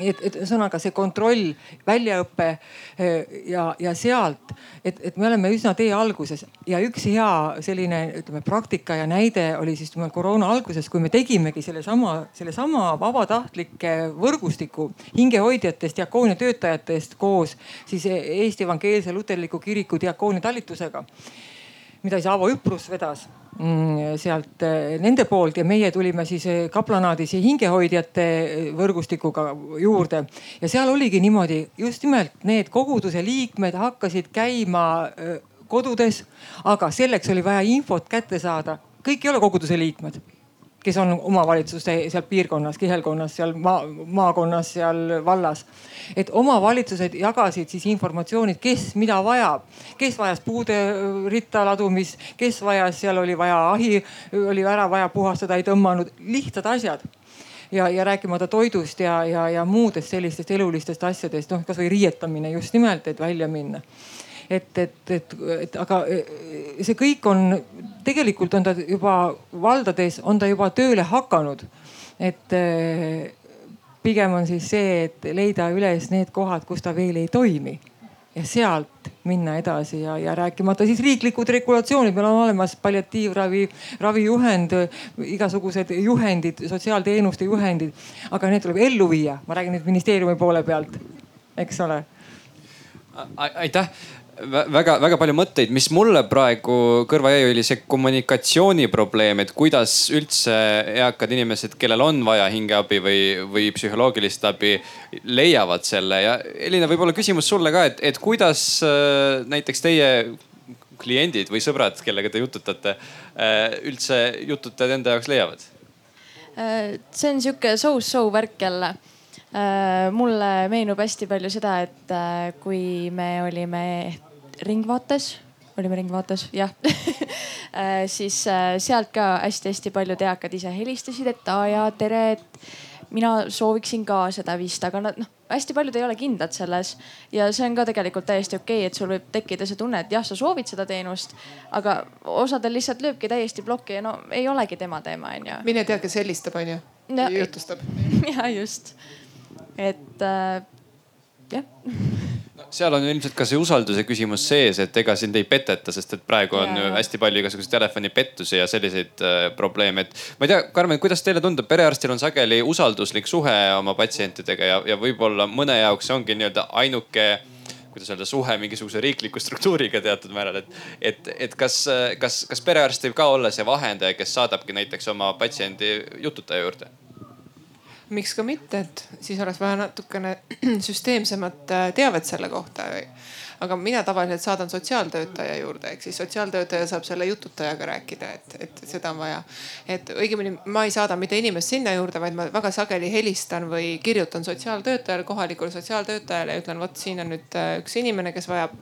et, et ühesõnaga see kontroll, väljaõpe eh, ja, ja sealt, et, et me oleme üsna tee alguses. Ja üks hea selline ütleme praktika ja näide oli siis koroona alguses, kui me tegimegi sellesama, sellesama vabatahtlike võrgustiku hingehoidjatest, diakoonia töötajatest koos siis Eesti Evangeelse Luterliku Kiriku diakoonia talitusega mida siis Aavo Üprus vedas sealt eh, nende poolt ja meie tulime siis eh, kaplanaadis hingehoidjate eh, võrgustikuga juurde. ja seal oligi niimoodi, just nimelt need koguduse liikmed hakkasid käima kodudes, aga selleks oli vaja infot kätte saada. kõik ei ole koguduse liikmed kes on omavalitsuste seal piirkonnas, kihelkonnas, seal maa, maakonnas, seal vallas. et omavalitsused jagasid siis informatsiooni, kes mida vajab, kes vajas puude ritta ladumist, kes vajas, seal oli vaja ahi, oli ära vaja puhastada, ei tõmmanud, lihtsad asjad. Ja, ja rääkimata toidust ja, ja, ja muudest sellistest elulistest asjadest, noh kasvõi riietamine just nimelt, et välja minna et, et, et, et aga see kõik on, tegelikult on ta juba valdades, on ta juba tööle hakanud. et eh, pigem on siis see, et leida üles need kohad, kus ta veel ei toimi. Ja sealt minna edasi ja, ja rääkimata siis riiklikud regulatsioonid, meil on olemas palliatiivravi, ravijuhend, igasugused juhendid, sotsiaalteenuste juhendid, aga need tuleb ellu viia, ma räägin nüüd ministeeriumi poole pealt, eks ole. aitäh väga-väga palju mõtteid, mis mulle praegu kõrva jäi, oli see kommunikatsiooniprobleem, et kuidas üldse eakad inimesed, kellel on vaja hingeabi või, või psühholoogilist abi, leiavad selle ja Elina, võib-olla küsimus sulle ka, et, et kuidas äh, näiteks teie kliendid või sõbrad, kellega te jututate, äh, üldse jututajad enda jaoks leiavad? Äh, see on sihuke so-so värk jälle mulle meenub hästi palju seda, et kui me olime Ringvaates, olime Ringvaates, jah <laughs> äh, siis äh, sealt ka hästi-hästi paljud eakad ise helistasid, et aa jaa, tere, et mina sooviksin ka seda vist, aga nad noh, hästi paljud ei ole kindlad selles. ja see on ka tegelikult täiesti okei okay,, et sul võib tekkida see tunne, et jah, sa soovid seda teenust, aga osadel lihtsalt lööbki täiesti plokki ja no ei olegi tema teema, onju. mine tea, kes helistab, onju no,. jutustab. <laughs> ja just, et äh, jah no seal on ilmselt ka see usalduse küsimus sees, et ega sind ei peteta, sest et praegu on ja. ju hästi palju igasuguseid telefonipettusi ja selliseid äh, probleeme, et. ma ei tea, Karmen, kuidas teile tundub, perearstil on sageli usalduslik suhe oma patsientidega ja, ja võib-olla mõne jaoks see ongi nii-öelda ainuke kuidas öelda, suhe mingisuguse riikliku struktuuriga teatud määral, et, et, et kas, kas, kas perearst võib ka olla see vahendaja, kes saadabki näiteks oma patsiendi jututaja juurde? Miks ka mitte, et siis oleks vaja natukene <clears throat> süsteemsemat äh, teavet selle kohta aga mina tavaliselt saadan sotsiaaltöötaja juurde, ehk siis sotsiaaltöötaja saab selle jututajaga rääkida, et, et seda on vaja. et õigemini ma ei saada mitte inimest sinna juurde, vaid ma väga sageli helistan või kirjutan sotsiaaltöötajale, kohalikule sotsiaaltöötajale ja ütlen, vot siin on nüüd äh, üks inimene, kes vajab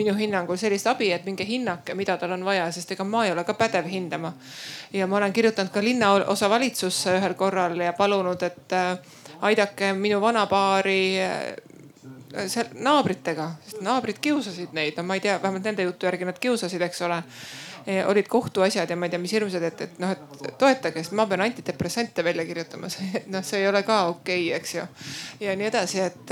minu hinnangul sellist abi, et minge hinnake, mida tal on vaja, sest ega ma ei ole ka pädev hindama. ja ma olen kirjutanud ka linnaosavalitsusse ühel korral ja palunud, et äh, aidake minu vanapaari seal naabritega, sest naabrid kiusasid neid, no ma ei tea, vähemalt nende jutu järgi nad kiusasid, eks ole. olid kohtuasjad ja ma ei tea, mis hirmsad, et, et noh, et toetage, sest ma pean antidepressante välja kirjutama, <laughs> noh, see ei ole ka okei okay,, eks ju. ja nii edasi, et,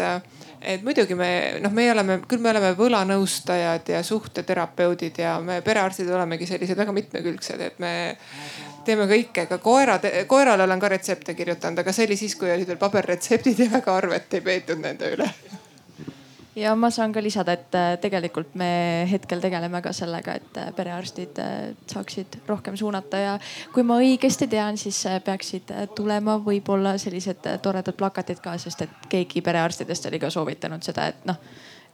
et muidugi me noh, meie oleme, küll me oleme võlanõustajad ja suhteterapeudid ja me perearstid olemegi sellised väga mitmekülgsed, et me teeme kõike, ka koerad, koerale olen ka retsepte kirjutanud, aga see oli siis, kui olid veel paberretseptid ja väga arvet ei peetud nende üle ja ma saan ka lisada, et äh, tegelikult me hetkel tegeleme ka sellega, et äh, perearstid saaksid rohkem suunata ja kui ma õigesti tean, siis peaksid tulema võib-olla sellised toredad plakatid ka, sest et keegi perearstidest oli ka soovitanud seda, et noh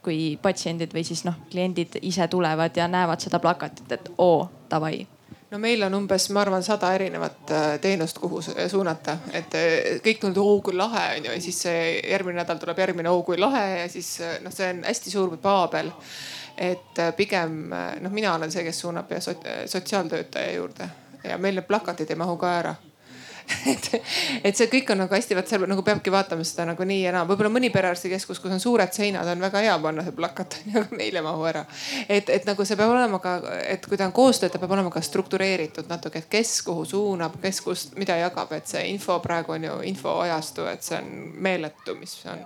kui patsiendid või siis noh, kliendid ise tulevad ja näevad seda plakatit, et oo, davai no meil on umbes, ma arvan, sada erinevat äh, teenust, kuhu suunata, et äh, kõik tundub, oo kui lahe on ju ja siis järgmine nädal tuleb järgmine, oo kui lahe ja siis äh, noh, see on hästi suur paabel. et pigem noh, mina olen see, kes suunab ja sotsiaaltöötaja juurde. Ja meil need plakatid ei mahu ka ära <laughs> et, et see kõik on nagu hästi, vaat seal nagu peabki vaatama seda nagu nii ja naa, võib-olla mõni perearstikeskus, kus on suured seinad, on väga hea panna see plakat, <laughs> aga meil ei mahu ära. et, et nagu see peab olema ka, et kui ta on koostöö, ta peab olema ka struktureeritud natuke, et kes kuhu suunab, kes kust mida jagab, et see info praegu on ju infoajastu, et see on meeletu, mis on.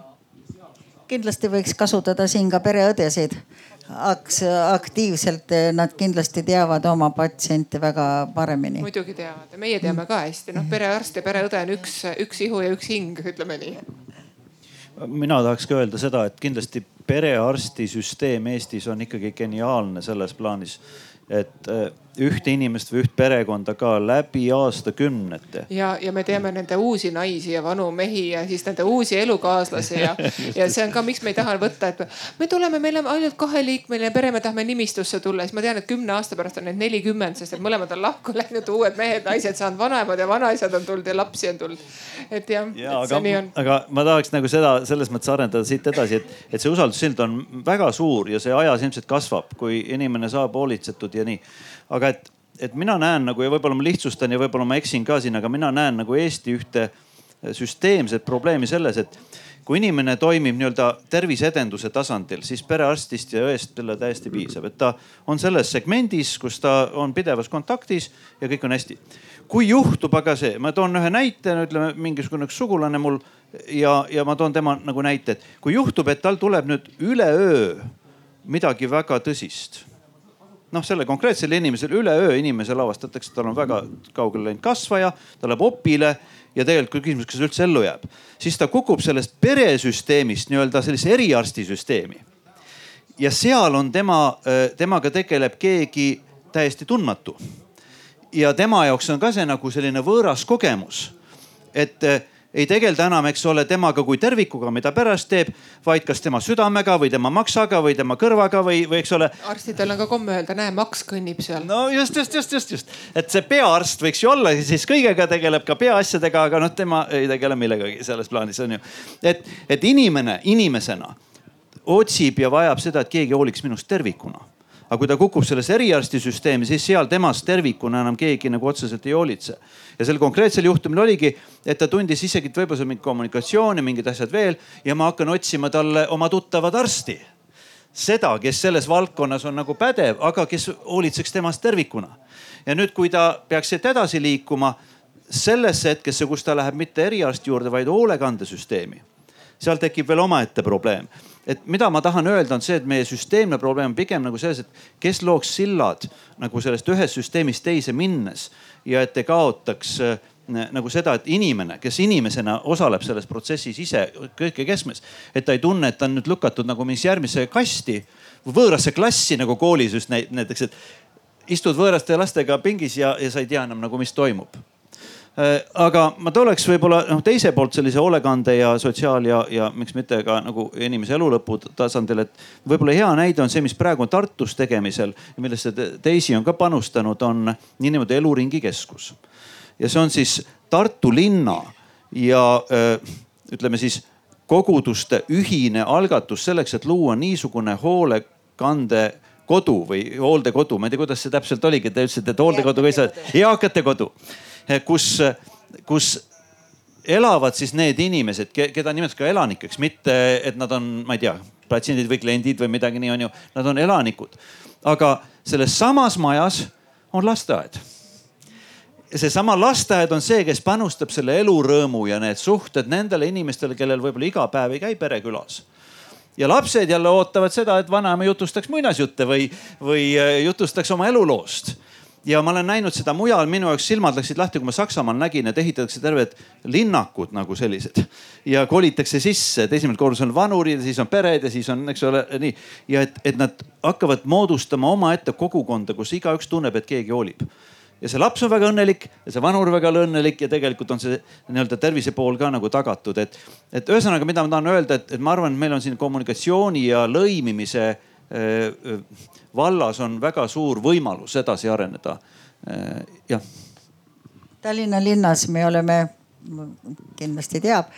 Kindlasti võiks kasutada siin ka pereõdesid aktiivselt, eh, nad kindlasti teavad oma patsiente väga paremini. muidugi teavad ja meie teame ka hästi, noh perearst ja pereõde on üks, üks ihu ja üks hing, ütleme nii. mina tahaks ka öelda seda, et kindlasti perearstisüsteem Eestis on ikkagi geniaalne selles plaanis, et eh, ühte inimest või üht perekonda ka läbi aastakümnete. ja, ja me teame nende uusi naisi ja vanu mehi ja siis nende uusi elukaaslasi ja, <laughs> ja see on ka, miks me ei taha võtta, et me tuleme, meil on ainult kaheliikmeline pere, me tahame nimistusse tulla, siis ma tean, et kümne aasta pärast on neid nelikümmend, sest et mõlemad on lahku läinud, uued mehed-naised saanud vanemad ja vanaisad on tulnud ja lapsi on tulnud. et jah ja,, et see nii on. aga ma tahaks nagu seda selles mõttes arendada siit edasi, et, et see usaldussild on väga suur ja see ajas ilmselt kasvab, kui inimene saab hoolitsetud ja nii aga et, et mina näen nagu ja võib-olla ma lihtsustan ja võib-olla ma eksin ka siin, aga mina näen nagu Eesti ühte süsteemset probleemi selles, et kui inimene toimib nii-öelda terviseedenduse tasandil, siis perearstist ja õest talle täiesti piisab, et ta on selles segmendis, kus ta on pidevas kontaktis ja kõik on hästi. kui juhtub aga see, ma toon ühe näite, ütleme mingisugune üks sugulane mul ja, ja ma toon tema nagu näite, et kui juhtub, et tal tuleb nüüd üleöö midagi väga tõsist noh, selle konkreetsele inimesele üleöö inimesel avastatakse, tal on väga kaugele läinud kasvaja, ta läheb opile ja tegelikult küsimus, kas üldse ellu jääb, siis ta kukub sellest peresüsteemist nii-öelda sellisesse eriarstisüsteemi. ja seal on tema, temaga tegeleb keegi täiesti tundmatu. ja tema jaoks on ka see nagu selline võõras kogemus. et ei tegelda enam, eks ole, temaga kui tervikuga, mida pärast teeb, vaid kas tema südamega või tema maksaga või tema kõrvaga või, või eks ole. arstidel on ka komme öelda, näe, maks kõnnib seal. no just, just, just, just, just, et see peaarst võiks ju olla siis kõigega tegeleb ka peaasjadega, aga noh, tema ei tegele millegagi selles plaanis on ju. et, et inimene inimesena otsib ja vajab seda, et keegi hooliks minust tervikuna aga kui ta kukub sellesse eriarstisüsteemi, siis seal temast tervikuna enam keegi nagu otseselt ei hoolitse. ja sel konkreetsel juhtumil oligi, et ta tundis isegi võib-olla mingit kommunikatsiooni, mingid asjad veel ja ma hakkan otsima talle oma tuttavat arsti. seda, kes selles valdkonnas on nagu pädev, aga kes hoolitseks temast tervikuna. ja nüüd, kui ta peaks siit edasi liikuma sellesse hetkesse, kus ta läheb mitte eriarsti juurde, vaid hoolekandesüsteemi seal tekib veel omaette probleem. Et mida ma tahan öelda, on see, et meie süsteemne probleem on pigem nagu selles, et kes looks sillad nagu sellest ühest süsteemist teise minnes ja et ei kaotaks äh, nagu seda, et inimene, kes inimesena osaleb selles protsessis ise kõige keskmes, et ta ei tunne, et ta on nüüd lükatud nagu mingisse järgmisse kasti, võõrasse klassi nagu koolis just näiteks, et istud võõraste lastega pingis ja, ja sa ei tea enam nagu, mis toimub aga ma tuleks võib-olla noh teise poolt sellise hoolekande ja sotsiaal ja, ja miks mitte ka nagu inimese elulõpu tasandil, et võib-olla hea näide on see, mis praegu on Tartus tegemisel ja millesse teisi on ka panustanud, on niinimetatud eluringikeskus. ja see on siis Tartu linna ja öö, äh, ütleme siis koguduste ühine algatus selleks, et luua niisugune hoolekande kodu või hooldekodu, ma ei tea, kuidas see täpselt oligi, te ütlesite, et hooldekodu või see eakate kodu. Eh, kus, kus elavad siis need inimesed, keda nimetatakse ka elanikeks, mitte et nad on, ma ei tea, patsiendid või kliendid või midagi nii on ju, nad on elanikud. aga selles samas majas on lasteaed. seesama lasteaed on see, kes panustab selle elurõõmu ja need suhted nendele inimestele, kellel võib-olla iga päev ei käi pere külas ja lapsed jälle ootavad seda, et vanaema jutustaks muinasjutte või, või eh, jutustaks oma eluloost ja ma olen näinud seda mujal, minu jaoks silmad läksid lahti, kui ma Saksamaal nägin, et ehitatakse terved linnakud nagu sellised. Ja kolitakse sisse, et esimesel korrusel on vanurid ja siis on pered ja siis on, eks ole, nii. ja et, et nad hakkavad moodustama omaette kogukonda, kus igaüks tunneb, et keegi hoolib. Ja see laps on väga õnnelik ja see vanur väga õnnelik ja tegelikult on see nii-öelda tervise pool ka nagu tagatud, et, et ühesõnaga, mida ma tahan öelda, et, et ma arvan, et meil on siin kommunikatsiooni ja lõimimise äh, vallas on väga suur võimalus edasi areneda. Jah. Tallinna linnas me oleme, kindlasti teab,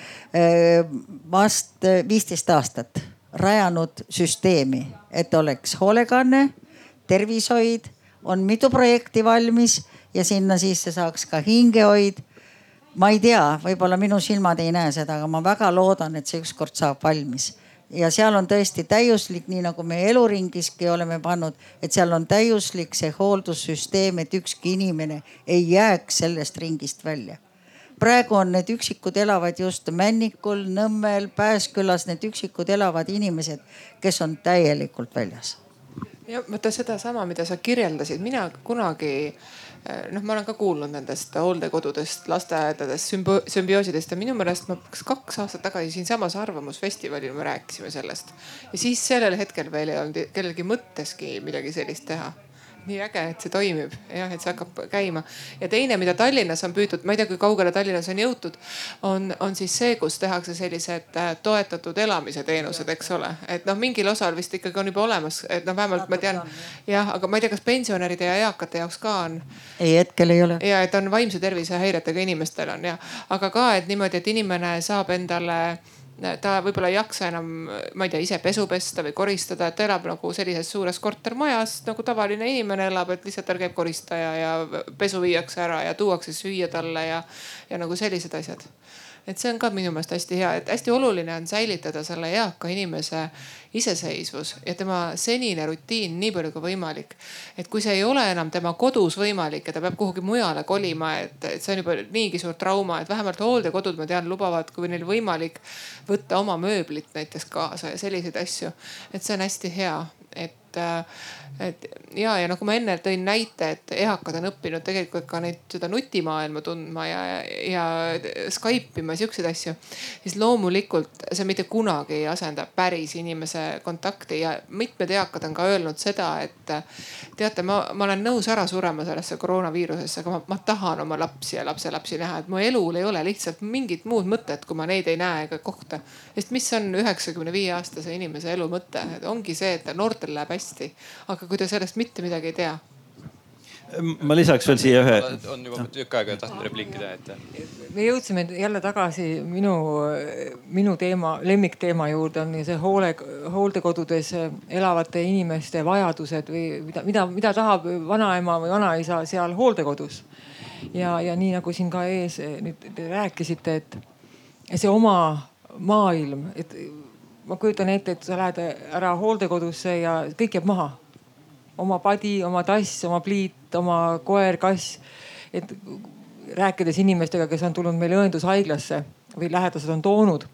vast viisteist aastat rajanud süsteemi, et oleks hoolekanne, tervishoid, on mitu projekti valmis ja sinna sisse saaks ka hingehoid. ma ei tea, võib-olla minu silmad ei näe seda, aga ma väga loodan, et see ükskord saab valmis ja seal on tõesti täiuslik, nii nagu me eluringiski oleme pannud, et seal on täiuslik see hooldussüsteem, et ükski inimene ei jääks sellest ringist välja. praegu on need üksikud elavad just Männikul, Nõmmel, Pääskülas, need üksikud elavad inimesed, kes on täielikult väljas. ja vaata sedasama, mida sa kirjeldasid, mina kunagi Eh, noh, ma olen ka kuulnud nendest hooldekodudest, lasteaedadest, sümbioosidest ja minu meelest ma kas kaks aastat tagasi siinsamas Arvamusfestivalil me rääkisime sellest. ja siis sellel hetkel veel ei olnud kellelgi mõtteski midagi sellist teha nii äge, et see toimib jah, et see hakkab käima. ja teine, mida Tallinnas on püütud, ma ei tea, kui kaugele Tallinnas on jõutud, on, on siis see, kus tehakse sellised äh, toetatud elamise teenused, eks ole. et noh, mingil osal vist ikkagi on juba olemas, et noh, vähemalt ma tean jah, aga ma ei tea, kas pensionäride ja eakate jaoks ka on. ei, hetkel ei ole. ja et on vaimse tervise häiretega inimestel on ja, aga ka, et niimoodi, et inimene saab endale ta võib-olla ei jaksa enam, ma ei tea, ise pesu pesta või koristada, et ta elab nagu sellises suures kortermajas nagu tavaline inimene elab, et lihtsalt tal käib koristaja ja pesu viiakse ära ja tuuakse süüa talle ja, ja nagu sellised asjad et see on ka minu meelest hästi hea, et hästi oluline on säilitada selle eaka inimese iseseisvus ja tema senine rutiin nii palju kui võimalik. et kui see ei ole enam tema kodus võimalik ja ta peab kuhugi mujale kolima, et, see on juba niigi suur trauma, et vähemalt hooldekodud, ma tean, lubavad, kui neil võimalik, võtta oma mööblit näiteks kaasa ja selliseid asju. et see on hästi hea, et et, et ja, ja nagu ma enne tõin näite, et eakad on õppinud tegelikult ka neid, seda nutimaailma tundma ja, ja Skype ima, siukseid asju. siis loomulikult see mitte kunagi ei asenda päris inimese kontakti ja mitmed eakad on ka öelnud seda, et teate, ma, ma olen nõus ära surema sellesse koroonaviirusesse, aga ma, ma tahan oma lapsi ja lapselapsi näha, et mu elul ei ole lihtsalt mingit muud mõtet, kui ma neid ei näe ega kohta. sest mis on üheksakümne viie aastase inimese elu mõte, ongi see, et noortel läheb hästi hästi. aga kui te sellest mitte midagi ei tea ma lisaks veel siia ühe. on juba tükk aega tahtnud repliiki teha, et. me jõudsime jälle tagasi minu, minu teema, lemmikteema juurde on see hoole, hooldekodudes elavate inimeste vajadused või mida, mida, mida tahab vanaema või vanaisa seal hooldekodus. ja, ja nii nagu siin ka ees nüüd te rääkisite, et see oma maailm, et ma kujutan ette, et sa lähed ära hooldekodusse ja kõik jääb maha. oma padi, oma tass, oma pliit, oma koer, kass. et rääkides inimestega, kes on tulnud meile õendushaiglasse või lähedased on toonud.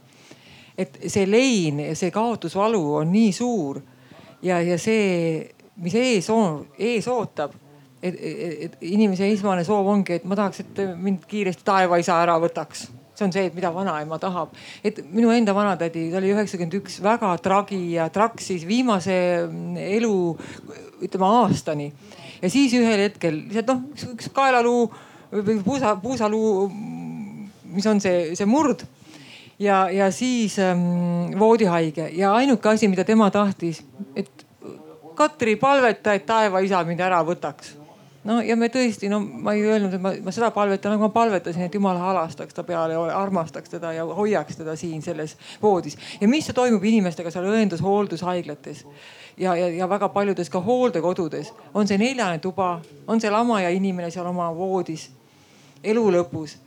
et see lein see kaotusvalu on nii suur ja, ja see, mis ees on, ees ootab et, et, et inimese esmane soov ongi, et ma tahaks, et mind kiiresti taevaisa ära võtaks see on see, mida vanaema tahab. et minu enda vanatädi, ta oli üheksakümmend üks, väga tragi ja traksis viimase mm, elu, ütleme aastani. ja siis ühel hetkel lihtsalt noh, üks kaelaluu või puusa, puusaluu, mis on see, see murd ja, ja siis ähm, voodihaige ja ainuke asi, mida tema tahtis, et Katri palveta, et taevaisa mind ära võtaks no ja me tõesti, no ma ei öelnud, et ma, ma seda palvetan, aga ma palvetasin, et jumal halastaks ta peale, armastaks teda ja hoiaks teda siin selles voodis. ja mis toimub inimestega seal õendus, hooldushaiglates ja, ja, ja väga paljudes ka hooldekodudes on see neljane tuba, on see lamaja inimene seal oma voodis elu lõpus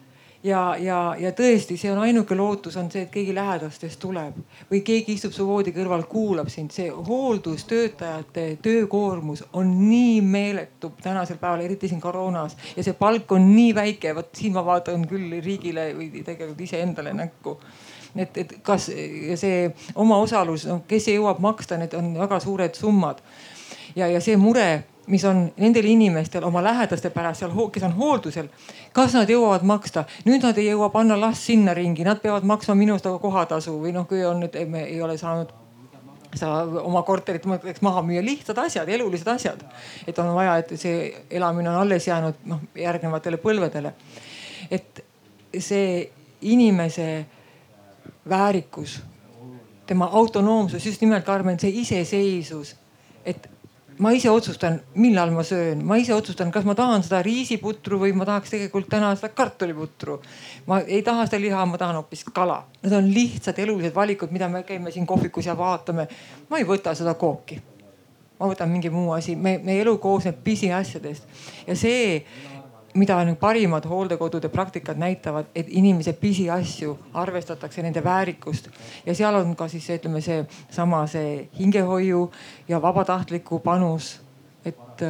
ja, ja, ja tõesti, see on ainuke lootus on see, et keegi lähedastest tuleb või keegi istub su voodi kõrval, kuulab sind. see hooldustöötajate töökoormus on nii meeletu tänasel päeval, eriti siin koroonas ja see palk on nii väike, vot siin ma vaatan küll riigile või tegelikult iseendale näkku et, et kas see omaosalus, noh kes jõuab maksta, need on väga suured summad. ja, ja see mure mis on nendel inimestel oma lähedaste pärast seal, kes on hooldusel. kas nad jõuavad maksta, nüüd nad ei jõua panna last sinna ringi, nad peavad maksma minust aga kohatasu või noh, kui on nüüd, me ei ole saanud sa oma korterit mõtleks maha müüa, lihtsad asjad, elulised asjad. et on vaja, et see elamine on alles jäänud noh järgnevatele põlvedele. et see inimese väärikus, tema autonoomsus, just nimelt Karmen, see iseseisvus, et ma ise otsustan, millal ma söön, ma ise otsustan, kas ma tahan seda riisiputru või ma tahaks tegelikult täna seda kartuliputru. ma ei taha seda liha, ma tahan hoopis kala. Need on lihtsad elulised valikud, mida me käime siin kohvikus ja vaatame. ma ei võta seda kooki. ma võtan mingi muu asi, me, meie elu koosneb pisiasjadest ja see mida nüüd parimad hooldekodude praktikad näitavad, et inimese pisiasju arvestatakse, nende väärikust ja seal on ka siis ütleme seesama see hingehoiu ja vabatahtliku panus. et,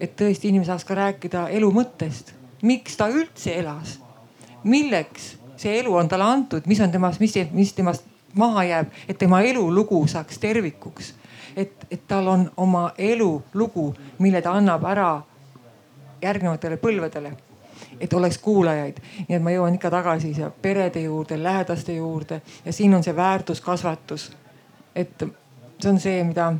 et tõesti inimene saaks ka rääkida elu mõttest, miks ta üldse elas, milleks see elu on talle antud, mis on temas, mis, mis temast maha jääb, et tema elulugu saaks tervikuks. et, et tal on oma elulugu, mille ta annab ära järgnevatele põlvedele et oleks kuulajaid. nii et ma jõuan ikka tagasi siia perede juurde, lähedaste juurde ja siin on see väärtuskasvatus. et see on see, mida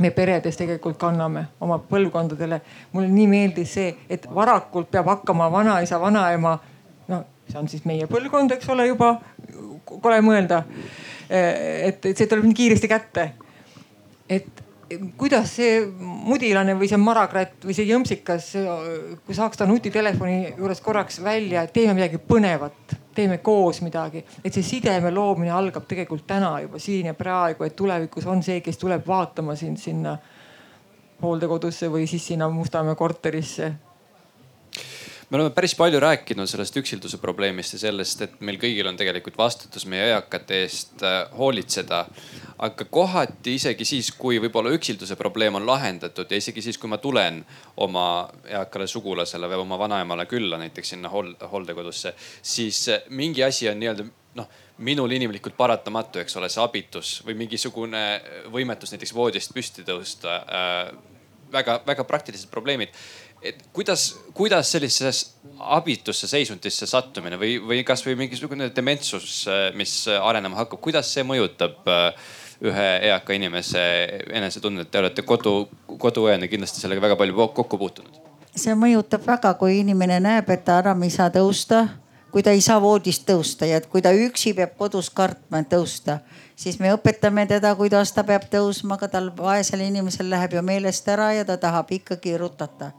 me peredes tegelikult kanname oma põlvkondadele. mulle nii meeldis see, et varakult peab hakkama vanaisa, vanaema. no see on siis meie põlvkond, eks ole, juba kole mõelda. et, et see tuleb nii kiiresti kätte. et kuidas see mudilane või see marakratt või see jõmpsikas, kui saaks ta nutitelefoni juures korraks välja, et teeme midagi põnevat, teeme koos midagi. et see sideme loomine algab tegelikult täna juba siin ja praegu, et tulevikus on see, kes tuleb vaatama sind sinna hooldekodusse või siis sinna Mustamäe korterisse me oleme päris palju rääkinud sellest üksilduse probleemist ja sellest, et meil kõigil on tegelikult vastutus meie eakate eest äh, hoolitseda. aga kohati isegi siis, kui võib-olla üksilduse probleem on lahendatud ja isegi siis, kui ma tulen oma eakale sugulasele või oma vanaemale külla näiteks sinna hooldekodusse, siis äh, mingi asi on nii-öelda noh minul inimlikult paratamatu, eks ole, see abitus või mingisugune võimetus näiteks voodist püsti tõusta äh,. väga-väga praktilised probleemid et kuidas, kuidas sellisesse abitusse seisundisse sattumine või, või kasvõi mingisugune dementsus, mis arenema hakkab, kuidas see mõjutab äh, ühe eaka inimese enesetunnet? Te olete kodu, koduõena kindlasti sellega väga palju kokku puutunud. see mõjutab väga, kui inimene näeb, et ta enam ei saa tõusta, kui ta ei saa voodist tõusta ja et kui ta üksi peab kodus kartma, tõusta siis me õpetame teda, kuidas ta peab tõusma, aga tal vaesel inimesel läheb ju meelest ära ja ta tahab ikkagi rutata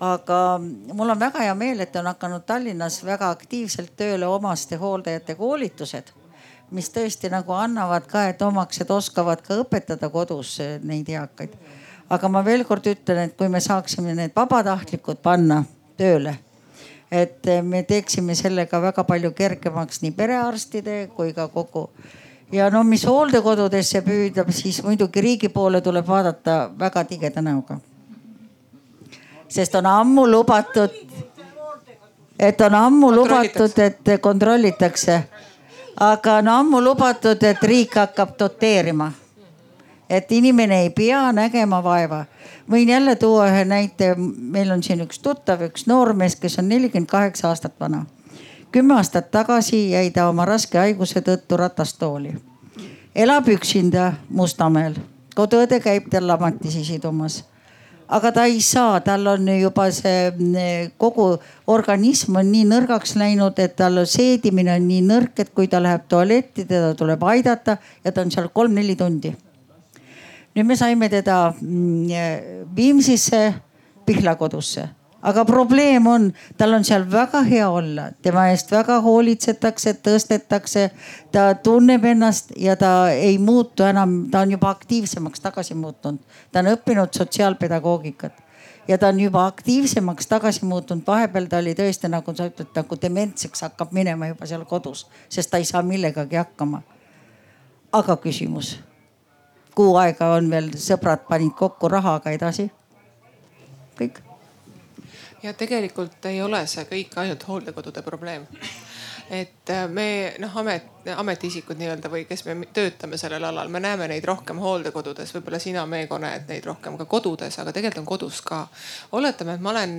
aga mul on väga hea meel, et on hakanud Tallinnas väga aktiivselt tööle omastehooldajate koolitused, mis tõesti nagu annavad ka, et omaksed oskavad ka õpetada kodus neid eakaid. aga ma veel kord ütlen, et kui me saaksime need vabatahtlikud panna tööle, et me teeksime sellega väga palju kergemaks nii perearstide kui ka kogu ja no mis hooldekodudesse püüdab, siis muidugi riigi poole tuleb vaadata väga tigeda näoga sest on ammu lubatud, et on ammu lubatud, et kontrollitakse. aga on ammu lubatud, et riik hakkab doteerima. et inimene ei pea nägema vaeva. võin jälle tuua ühe näite, meil on siin üks tuttav, üks noormees, kes on nelikümmend kaheksa aastat vana. kümme aastat tagasi jäi ta oma raske haiguse tõttu ratastooli. elab üksinda Mustamäel, koduõde käib tal lamatis isidumas aga ta ei saa, tal on juba see mm, kogu organism on nii nõrgaks läinud, et tal seedimine on nii nõrk, et kui ta läheb tualetti, teda tuleb aidata ja ta on seal kolm-neli tundi. nüüd me saime teda mm, Viimsisse Pihlakodusse aga probleem on, tal on seal väga hea olla, tema eest väga hoolitsetakse, tõstetakse. ta tunneb ennast ja ta ei muutu enam, ta on juba aktiivsemaks tagasi muutunud. ta on õppinud sotsiaalpedagoogikat ja ta on juba aktiivsemaks tagasi muutunud. vahepeal ta oli tõesti nagu sa ütled, nagu dementseks hakkab minema juba seal kodus, sest ta ei saa millegagi hakkama. aga küsimus, kuu aega on veel, sõbrad panid kokku raha, aga edasi? kõik ja tegelikult ei ole see kõik ainult hooldekodude probleem et äh, me noh, amet, ametiisikud nii-öelda või kes me töötame sellel alal, me näeme neid rohkem hooldekodudes, võib-olla sina, Meego, näed neid rohkem ka kodudes, aga tegelikult on kodus ka. oletame, et ma olen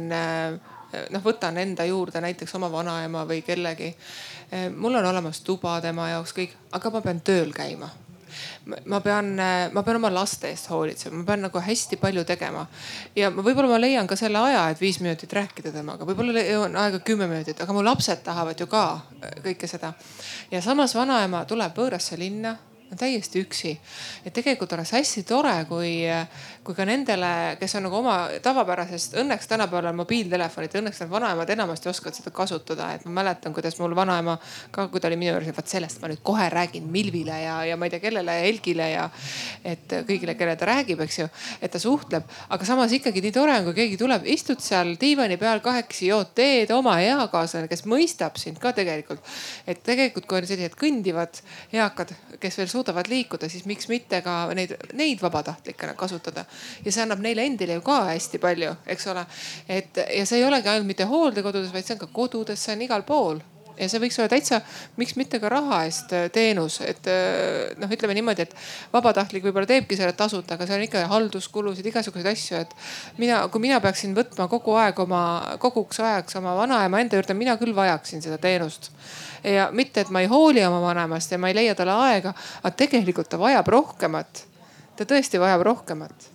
noh, võtan enda juurde näiteks oma vanaema või kellegi. mul on olemas tuba tema jaoks kõik, aga ma pean tööl käima ma pean, ma pean oma laste eest hoolitsema, ma pean nagu hästi palju tegema. ja võib-olla ma leian ka selle aja, et viis minutit rääkida temaga, võib-olla on aega kümme minutit, aga mu lapsed tahavad ju ka kõike seda. ja samas vanaema tuleb võõrasse linna täiesti üksi. et tegelikult oleks hästi tore, kui, kui ka nendele, kes on nagu oma tavapärasest, õnneks tänapäeval on mobiiltelefonid, õnneks need vanaemad enamasti oskavad seda kasutada, et ma mäletan, kuidas mul vanaema ka, kui ta oli minu juures, et vot sellest ma nüüd kohe räägin Milvile ja, ja ma ei tea kellele, Helgile ja et kõigile, kellele ta räägib, eks ju, et ta suhtleb. aga samas ikkagi nii tore on, kui keegi tuleb, istud seal diivani peal kahekesi, jood teed, oma eakaaslane, kes mõistab sind ka tegelikult. et tegelikult, kui on sellised kõndivad eakad, kes veel suudavad liikuda, siis miks mitte ka neid, neid vabatahtlikena kasutada. ja see annab neile endile ju ka hästi palju, eks ole. et ja see ei olegi ainult mitte hooldekodudes, vaid see on ka kodudes, see on igal pool ja see võiks olla täitsa, miks mitte ka raha eest äh, teenus, et äh, noh, ütleme niimoodi, et vabatahtlik võib-olla teebki selle tasuta, aga seal on ikka halduskulusid, igasuguseid asju, et mina, kui mina peaksin võtma kogu aeg oma, koguks ajaks oma vanaema enda juurde, mina küll vajaksin seda teenust ja mitte, et ma ei hooli oma vanemast ja ma ei leia talle aega, aga tegelikult ta vajab rohkemat. ta tõesti vajab rohkemat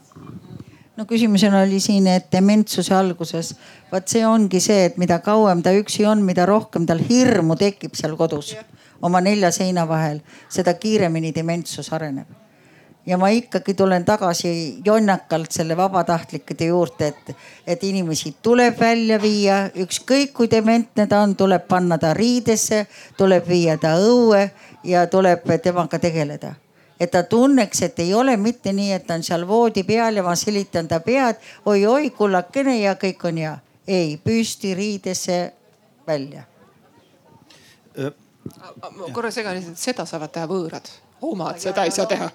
no küsimusena oli siin, et dementsuse alguses, vaat see ongi see, et mida kauem ta üksi on, mida rohkem tal hirmu tekib seal kodus oma nelja seina vahel, seda kiiremini dementsus areneb. Ja ma ikkagi tulen tagasi jonnakalt selle vabatahtlikede juurde, et, et inimesi tuleb välja viia, ükskõik kui dementne ta on, tuleb panna ta riidesse, tuleb viia ta õue ja tuleb temaga tegeleda. Et ta tunneks, et ei ole mitte nii, et ta on seal voodi peal ja ma silitan ta pead oi,, oi-oi, kullakene ja kõik on hea. ei, püsti riidesse välja. korra segan, seda saavad teha võõrad omad seda ei saa teha.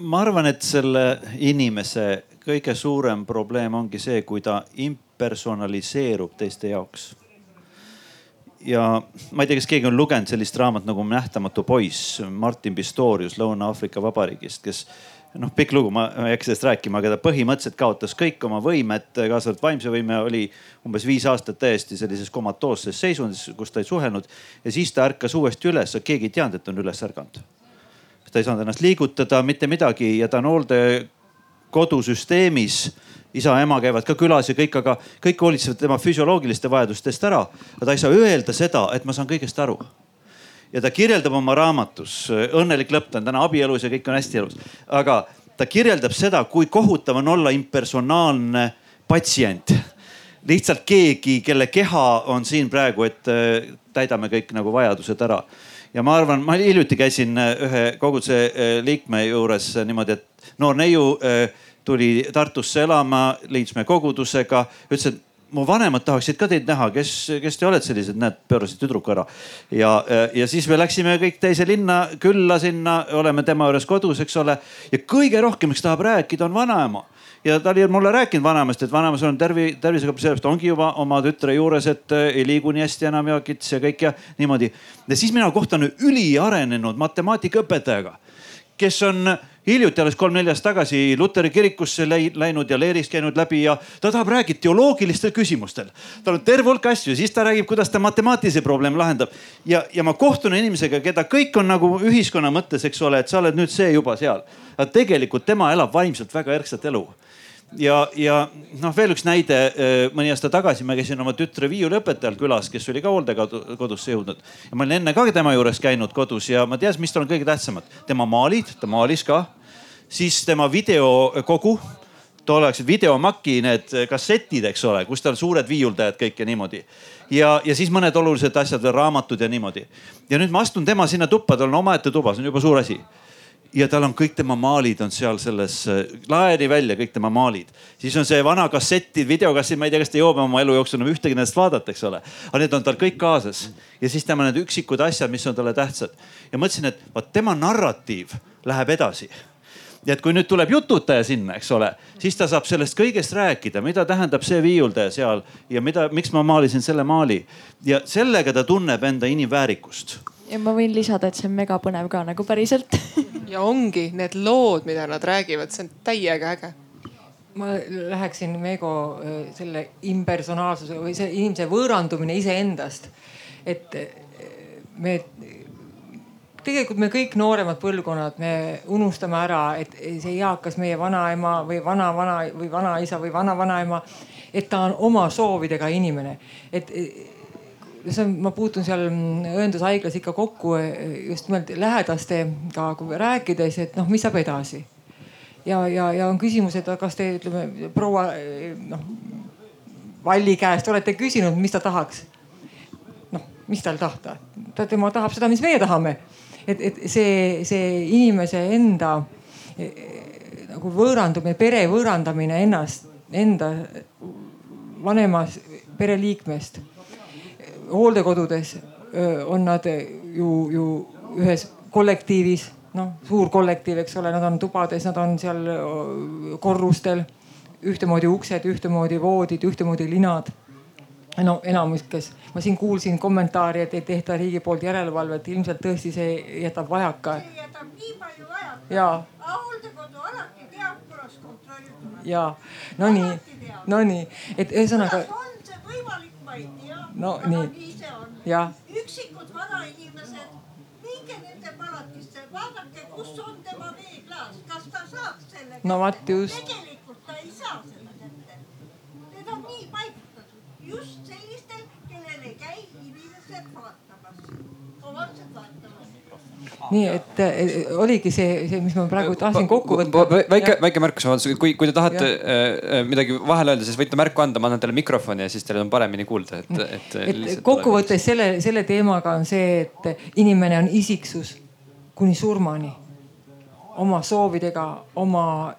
ma arvan, et selle inimese kõige suurem probleem ongi see, kui ta impersonaliseerub teiste jaoks. Ja ma ei tea, kas keegi on lugenud sellist raamatut nagu Nähtamatu poiss, Martin Pistorius Lõuna-Aafrika Vabariigist, kes noh, pikk lugu, ma ei hakka sellest rääkima, aga ta põhimõtteliselt kaotas kõik oma võimed, kaasa arvatud vaimse võime, oli umbes viis aastat täiesti sellises komatoosses seisundis, kus ta ei suhelnud. ja siis ta ärkas uuesti üles, keegi ei teadnud, et ta on üles ärganud. ta ei saanud ennast liigutada, mitte midagi ja ta on hooldekodusüsteemis isa-ema käivad ka külas ja kõik, aga kõik hoolitsevad tema füsioloogiliste vajadustest ära. aga ta ei saa öelda seda, et ma saan kõigest aru ja ta kirjeldab oma raamatus, õnnelik lõpp, ta on täna abielus ja kõik on hästi elus, aga ta kirjeldab seda, kui kohutav on olla impersonaalne patsient. lihtsalt keegi, kelle keha on siin praegu, et äh, täidame kõik nagu vajadused ära. ja ma arvan, ma hiljuti käisin äh, ühe koguduse äh, liikme juures niimoodi, et noor neiu tuli Tartusse elama, liitusime kogudusega, ütles, et mu vanemad tahaksid ka teid näha, kes, kes te olete sellised, näed, pöörasid tüdruku ära. ja, ja siis me läksime kõik teise linna külla sinna, oleme tema juures kodus, eks ole. ja kõige rohkem, kes tahab rääkida, on vanaema ja ta oli mulle rääkinud vanaemast, et vanaema, sul on tervi, tervisega, sellepärast ongi juba oma tütre juures, et ei liigu nii hästi enam ja kits ja kõik ja niimoodi. ja siis mina kohtun üliarenenud matemaatikaõpetajaga, kes on hiljuti alles kolm-neli aastat tagasi Luteri kirikusse läinud ja leeris käinud läbi ja ta tahab rääkida teoloogilistel küsimustel. tal on terve hulk asju, siis ta räägib, kuidas ta matemaatilisi probleeme lahendab. ja, ja ma kohtun inimesega, keda kõik on nagu ühiskonna mõttes, eks ole, et sa oled nüüd see juba seal. aga tegelikult tema elab vaimselt väga erksat elu ja, ja noh, veel üks näide. Äh, mõni aasta tagasi ma käisin oma tütre viiuliõpetajal külas, kes oli ka hooldekodusse jõudnud ja ma olin enne ka tema juures käinud kodus ja ma teadsin, mis tal on kõige tähtsamad. tema maalid, ta maalis ka, siis tema videokogu tolleaegsed videomaki need kassetid, eks ole, kus tal suured viiuldajad kõik ja niimoodi. ja, ja siis mõned olulised asjad veel, raamatud ja niimoodi. ja nüüd ma astun tema sinna tuppa, tal on omaette tuba, see on juba suur asi ja tal on kõik tema maalid on seal selles, äh, laeni välja kõik tema maalid. siis on see vana kasseti, videokassett, ma ei tea, kas ta jõuab oma elu jooksul enam ühtegi nendest vaadata, eks ole. aga need on tal kõik kaasas ja siis tema need üksikud asjad, mis on talle tähtsad. ja mõtlesin, et vot tema narratiiv läheb edasi ja et kui nüüd tuleb jututaja sinna, eks ole, siis ta saab sellest kõigest rääkida, mida tähendab see viiuldaja seal ja mida, miks ma maalisin selle maali. ja sellega ta tunneb enda inimväärikust ja ma võin lisada, et see on megapõnev ka nagu päriselt <laughs> ja ongi need lood, mida nad räägivad, see on täiega äge ma läheksin Meego äh, selle impersonaalsuse või see inimese võõrandumine iseendast. et äh, me, tegelikult me kõik nooremad põlvkonnad, me unustame ära, et see eakas meie vanaema või vana-vana või vanaisa või vana-vanaema, et ta on oma soovidega inimene, et see on, ma puutun seal õendushaiglas ikka kokku just nimelt lähedastega rääkides, et noh, mis saab edasi ja, ja, ja on küsimus, et kas te ütleme proua noh Valli käest olete küsinud, mis ta tahaks? noh, mis tal tahta, ta, tema tahab seda, mis meie tahame. Et, et see, see inimese enda nagu võõrandumine, pere võõrandamine ennast, enda vanemast pereliikmest. hooldekodudes on nad ju, ju ühes kollektiivis noh, suur kollektiiv, eks ole, nad on tubades, nad on seal korrustel, ühtemoodi uksed, ühtemoodi voodid, ühtemoodi linad no enamustes, ma siin kuulsin kommentaari, et ei tehta riigi poolt järelevalvet, ilmselt tõesti see jätab vajaka. see jätab nii palju vajaka. ja. hooldekodu alati teab, kuidas kontrollida. ja, no nii, no nii, et ühesõnaga. kuidas on see võimalik, ma ei tea. no nii. nii see on. üksikud vanainimesed, minge nende palatisse, vaadake, kus on tema veeklaas, kas ta saaks selle kätte. no vot just. tegelikult ta ei saa seda kätte. Need on nii paigutatud, just sellistel, kellel ei käi inimesed vaatamas, lapsed vaatamas nii et oligi see, see, mis ma praegu tahtsin kokku võtta. väike, väike märkus, kui, kui te tahate äh, midagi vahele öelda, siis võite märku anda, ma annan teile mikrofoni ja siis teil on paremini kuulda, et, et. et kokkuvõttes selle, selle teemaga on see, et inimene on isiksus kuni surmani. oma soovidega, oma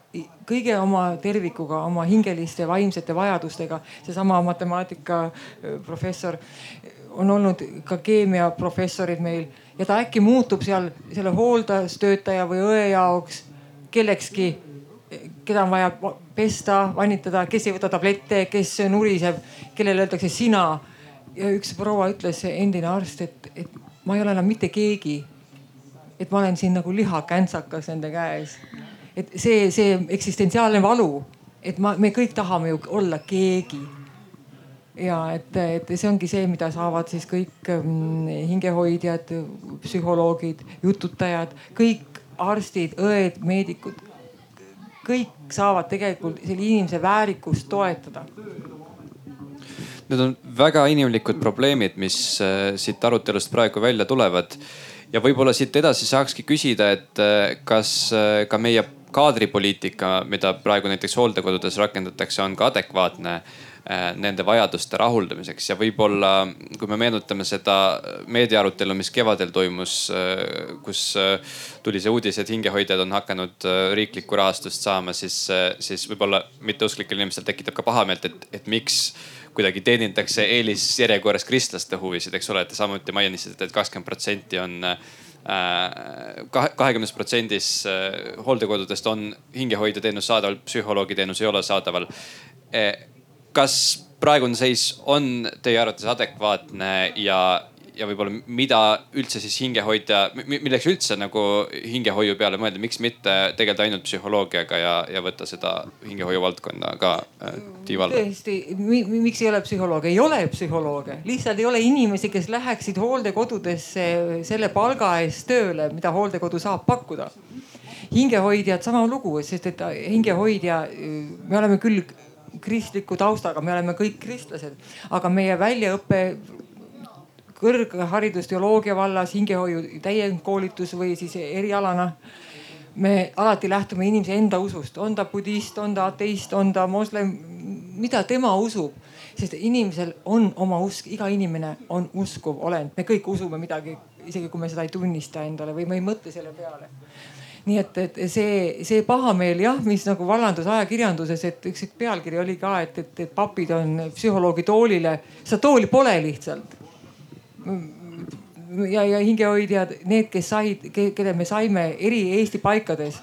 kõige oma tervikuga, oma hingeliste vaimsete vajadustega. seesama matemaatikaprofessor on olnud ka keemiaprofessorid meil ja ta äkki muutub seal selle hooldustöötaja või õe jaoks kellekski, keda on vaja pesta, vanitada, kes ei võta tablette, kes nuriseb, kellele öeldakse sina. ja üks proua ütles, endine arst, et, et ma ei ole enam mitte keegi. et ma olen siin nagu lihakäntsakas nende käes. Et see, see eksistentsiaalne valu, et ma, me kõik tahame ju olla keegi ja et, et see ongi see, mida saavad siis kõik mm, hingehoidjad, psühholoogid, jututajad, kõik arstid, õed, meedikud. kõik saavad tegelikult selle inimese väärikust toetada. Need on väga inimlikud probleemid, mis äh, siit arutelust praegu välja tulevad. ja võib-olla siit edasi saakski küsida, et äh, kas äh, ka meie kaadripoliitika, mida praegu näiteks hooldekodudes rakendatakse, on ka adekvaatne Äh, nende vajaduste rahuldamiseks. Ja võib-olla, kui me meenutame seda meediaarutelu, mis kevadel toimus, äh, kus äh, tuli see uudis, et hingehoidjad on hakanud riiklikku rahastust saama, siis, siis võib-olla mitteusklikel inimestel tekitab ka pahameelt, et, et miks kuidagi teenindatakse eelisjärjekorras kristlaste huvisid, eks ole, et te samuti mainisite, et kakskümmend protsenti on kahekümnes protsendis hooldekodudest on hingehoidjateenus saadaval, psühholoogiteenus ei ole saadaval. Kas praegune seis on teie arvates adekvaatne ja, ja võib-olla mida üldse siis hingehoidja, milleks üldse nagu hingehoiu peale mõelda, miks mitte tegeleda ainult psühholoogiaga ja, ja võtta seda hingehoiu valdkonda ka äh, tiiva alla? tõesti, miks ei ole psühholooge, ei ole psühholooge, lihtsalt ei ole inimesi, kes läheksid hooldekodudesse selle palga eest tööle, mida hooldekodu saab pakkuda. hingehoidjad sama lugu, sest et hingehoidja, me oleme küll kristliku taustaga, me oleme kõik kristlased, aga meie väljaõpe kõrgharidus teoloogia vallas, hingehoiu täiendkoolitus või siis erialana. me alati lähtume inimese enda usust, on ta budist, on ta ateist, on ta moslem, mida tema usub, sest inimesel on oma usk, iga inimene on uskuv olend, me kõik usume midagi, isegi kui me seda ei tunnista endale või me ei mõtle selle peale nii et, et see, see pahameel jah, mis nagu vallandus ajakirjanduses, et üks pealkiri oli ka, et, et, et papid on psühholoogi toolile, seda tooli pole lihtsalt. Ja, ja hingehoidjad, need, kes said, keda me saime eri Eesti paikades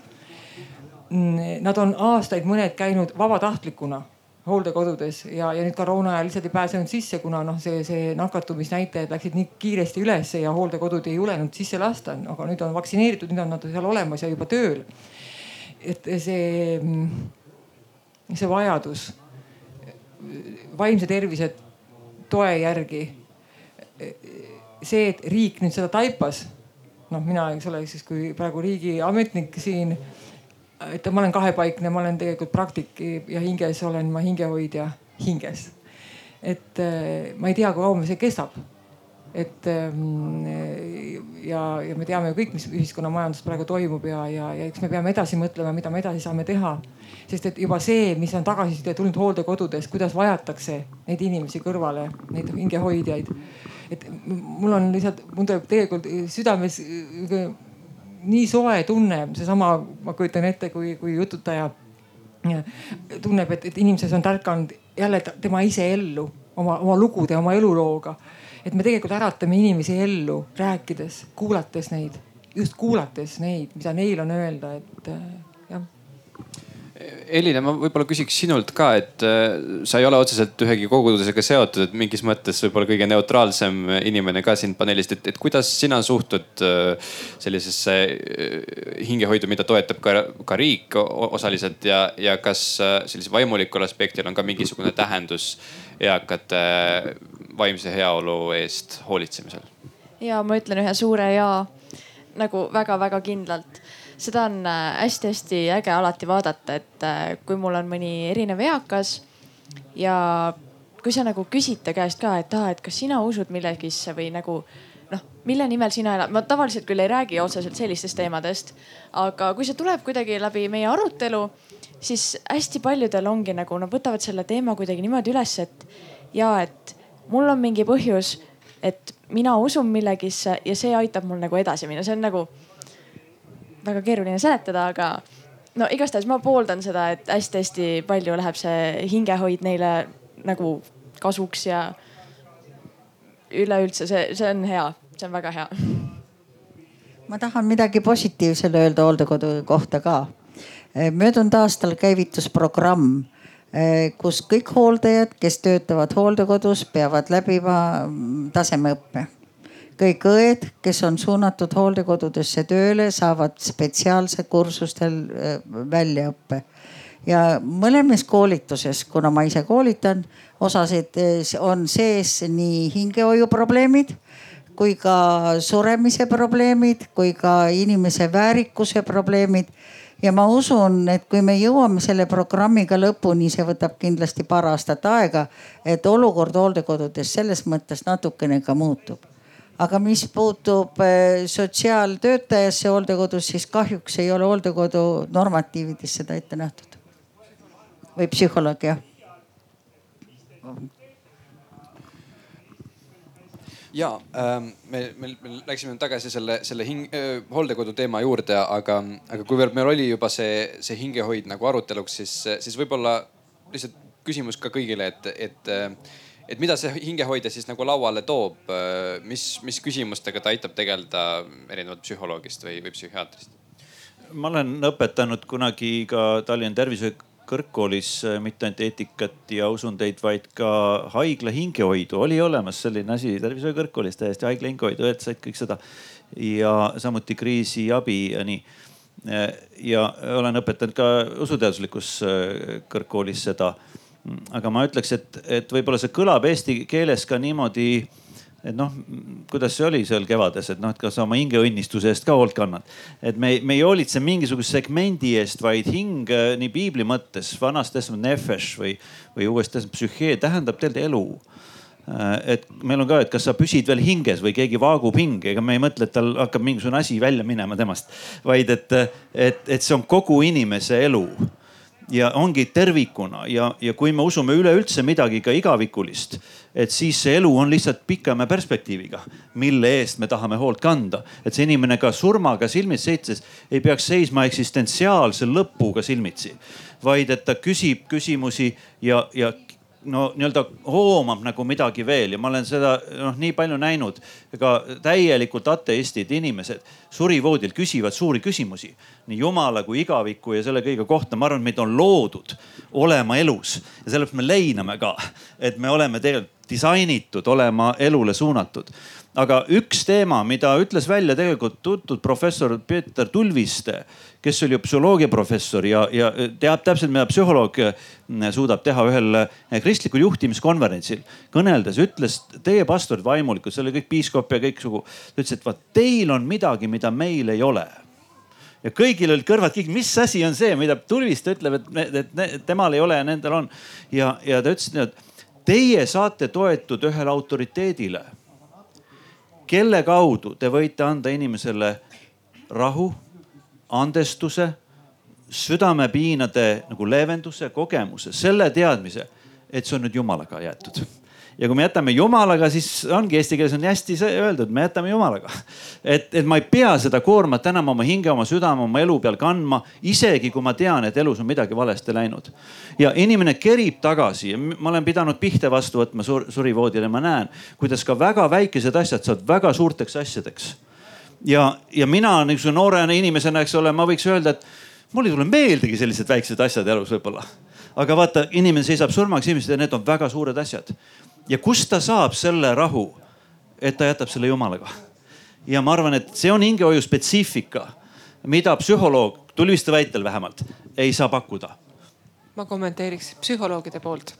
mm, nad on aastaid mõned käinud vabatahtlikuna hooldekodudes ja, ja nüüd koroona ajal lihtsalt ei pääsenud sisse, kuna noh, see, see nakatumisnäitajad läksid nii kiiresti ülesse ja hooldekodud ei julenud sisse lasta, aga nüüd on vaktsineeritud, nüüd on nad seal olemas ja juba tööl. et see, see vajadus vaimse tervise toe järgi. See, et riik nüüd seda taipas, noh, mina, eks ole, siis kui praegu riigiametnik siin et ma olen kahepaikne, ma olen tegelikult praktik ja hinges olen ma hingehoidja hinges. et äh, ma ei tea, kui kaua see kestab. et ähm, ja, ja me teame ju kõik, mis ühiskonna majandus praegu toimub ja, ja, ja eks me peame edasi mõtlema, mida me edasi saame teha. sest et juba see, mis on tagasiside tulnud hooldekodudes, kuidas vajatakse neid inimesi kõrvale, neid hingehoidjaid. Et mul on lihtsalt, mul tuleb tegelikult südames nii soe tunne, seesama, ma kujutan ette, kui, kui jututaja tunneb, et, et inimeses on tärkanud jälle tema ise ellu oma, oma lugude, oma elulooga. et me tegelikult äratame inimesi ellu, rääkides, kuulates neid, just kuulates neid, mida neil on öelda, et jah Elina, ma võib-olla küsiks sinult ka, et äh, sa ei ole otseselt ühegi kogudusega seotud, et mingis mõttes võib-olla kõige neutraalsem inimene ka siin paneelist, et, et kuidas sina suhtud äh, sellisesse äh, hingehoidu, mida toetab ka, ka riik osaliselt ja, ja kas sellise vaimulikul aspektil on ka mingisugune tähendus eakate vaimse heaolu eest hoolitsemisel? ja ma ütlen ühe suure ja nagu väga-väga kindlalt. Seda on hästi-hästi äh, äge alati vaadata, et äh, kui mul on mõni erinev eakas ja kui sa nagu küsid ta käest ka, et aa, et kas sina usud millegisse või nagu noh, mille nimel sina elad, ma tavaliselt küll ei räägi otseselt sellistest teemadest, aga kui see tuleb kuidagi läbi meie arutelu, siis hästi paljudel ongi nagu nad võtavad selle teema kuidagi niimoodi üles, et ja et mul on mingi põhjus, et mina usun millegisse ja see aitab mul nagu edasi minna, see on nagu väga keeruline seletada, aga no igastahes ma pooldan seda, et hästi-hästi palju läheb see hingehoid neile nagu kasuks ja üleüldse see, see on hea, see on väga hea. ma tahan midagi positiivsele öelda hooldekodu kohta ka. möödunud aastal käivitus programm, kus kõik hooldajad, kes töötavad hooldekodus, peavad läbima tasemeõppe kõik õed, kes on suunatud hooldekodudesse tööle, saavad spetsiaalse kursustel äh, väljaõppe. ja mõlemas koolituses, kuna ma ise koolitan, osasid äh, on sees nii hingehoiuprobleemid kui ka suremise probleemid, kui ka inimese väärikuse probleemid ja ma usun, et kui me jõuame selle programmiga lõpuni, see võtab kindlasti paar aastat aega, et olukord hooldekodudes selles mõttes natukene ka muutub aga mis puutub eh, sotsiaaltöötajasse hooldekodus, siis kahjuks ei ole hooldekodu normatiivides seda ette nähtud. või psühholoog jah. Ja ähm, me, me, me läksime tagasi selle, selle hing, äh, hooldekodu teema juurde, aga, aga kuivõrd meil oli juba see, see hingehoid nagu aruteluks, siis, siis võib-olla lihtsalt küsimus ka kõigile, et, et äh, et mida see hingehoidja siis nagu lauale toob, mis, mis küsimustega ta aitab tegeleda erinevalt psühholoogist või, või psühhiaatrist? ma olen õpetanud kunagi ka Tallinna Tervishoiukõrgkoolis äh, mitte ainult eetikat ja usundeid, vaid ka haigla hingehoidu. oli olemas selline asi Tervishoiukõrgkoolis täiesti haigla hingehoidu, õed said kõik seda. Ja samuti kriisiabi ja nii. Äh, ja olen õpetanud ka usuteaduslikus äh, kõrgkoolis seda. Aga ma ütleks, et, et võib-olla see kõlab eesti keeles ka niimoodi, et noh, kuidas see oli seal kevades, et noh, et kas oma hingeõnnistuse eest ka hoolt kannad. et me, me ei hoolitse mingisuguse segmendi eest, vaid hing nii piibli mõttes, vanas testament nefesh või, või uues testament psühhee tähendab tegelikult elu. Et meil on ka, et kas sa püsid veel hinges või keegi vaagub hinge, ega me ei mõtle, et tal hakkab mingisugune asi välja minema temast, vaid et, et, et see on kogu inimese elu ja ongi tervikuna ja, ja kui me usume üleüldse midagi ka igavikulist, et siis see elu on lihtsalt pikema perspektiiviga, mille eest me tahame hoolt kanda. et see inimene ka surmaga silmitsi seistes ei peaks seisma eksistentsiaalse lõpuga silmitsi, vaid et ta küsib küsimusi ja, ja no nii-öelda hoomab nagu midagi veel ja ma olen seda noh, nii palju näinud. ega täielikult ateistid inimesed surivoodil küsivad suuri küsimusi nii jumala kui igaviku ja selle kõige kohta. ma arvan, et meid on loodud olema elus ja sellepärast me leiname ka, et me oleme tegelikult disainitud olema elule suunatud aga üks teema, mida ütles välja tegelikult tuntud professor Peeter Tulviste, kes oli psühholoogia professor ja, ja teab täpselt, mida psühholoog suudab teha ühel kristlikul juhtimiskonverentsil. kõneldes ütles teie pastorid vaimulikud, see oli kõik piiskop ja kõiksugu. ta ütles, et vaat teil on midagi, mida meil ei ole ja kõigil olid kõrvad kinni, mis asi on see, mida Tulviste ütleb, et, et, et temal ei ole ja nendel on. ja, ja ta ütles, et teie saate toetuda ühele autoriteedile kelle kaudu te võite anda inimesele rahu, andestuse, südamepiinade nagu leevenduse, kogemuse, selle teadmise, et see on nüüd jumalaga jäetud ja kui me jätame jumalaga, siis ongi eesti keeles on hästi öeldud, me jätame jumalaga. et, et ma ei pea seda koormat enam oma hinge, oma südame, oma elu peal kandma, isegi kui ma tean, et elus on midagi valesti läinud. ja inimene kerib tagasi ma olen pidanud pihte vastu võtma sur, surivoodil ja ma näen, kuidas ka väga väikesed asjad saavad väga suurteks asjadeks. ja, ja mina niisuguse noore inimesena, eks ole, ma võiks öelda, et mul ei tule meeldigi sellised väiksed asjad elus võib-olla aga vaata, inimene seisab surmaks inimesed ja need on väga suured asjad ja kust ta saab selle rahu, et ta jätab selle jumalaga. ja ma arvan, et see on hingehoiu spetsiifika, mida psühholoog, Tulviste väitel vähemalt, ei saa pakkuda ma kommenteeriks psühholoogide poolt.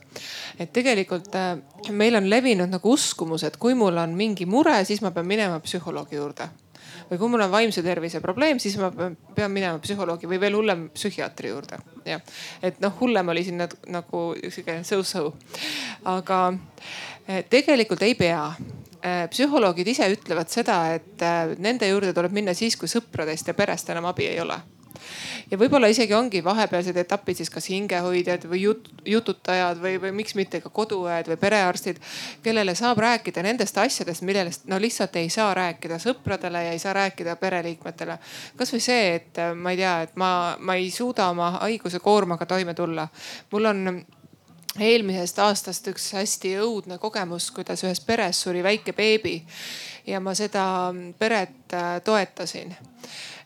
et tegelikult äh, meil on levinud nagu uskumus, et kui mul on mingi mure, siis ma pean minema psühholoogi juurde. Või kui mul on vaimse tervise probleem, siis ma pean minema psühholoogi või veel hullem psühhiaatri juurde. jah, et noh, hullem oli siin nagu sihuke so-so. aga eh, tegelikult ei pea eh, psühholoogid ise ütlevad seda, et eh, nende juurde tuleb minna siis, kui sõpradest ja perest enam abi ei ole ja võib-olla isegi ongi vahepealsed etapid siis kas hingehoidjad või jut, jututajad või, või miks mitte ka koduõed või perearstid, kellele saab rääkida nendest asjadest, millest no lihtsalt ei saa rääkida sõpradele ja ei saa rääkida pereliikmetele. kasvõi see, et ma ei tea, et ma, ma ei suuda oma haiguse koormaga toime tulla. mul on eelmisest aastast üks hästi õudne kogemus, kuidas ühes peres suri väike beebi ja ma seda peret äh, toetasin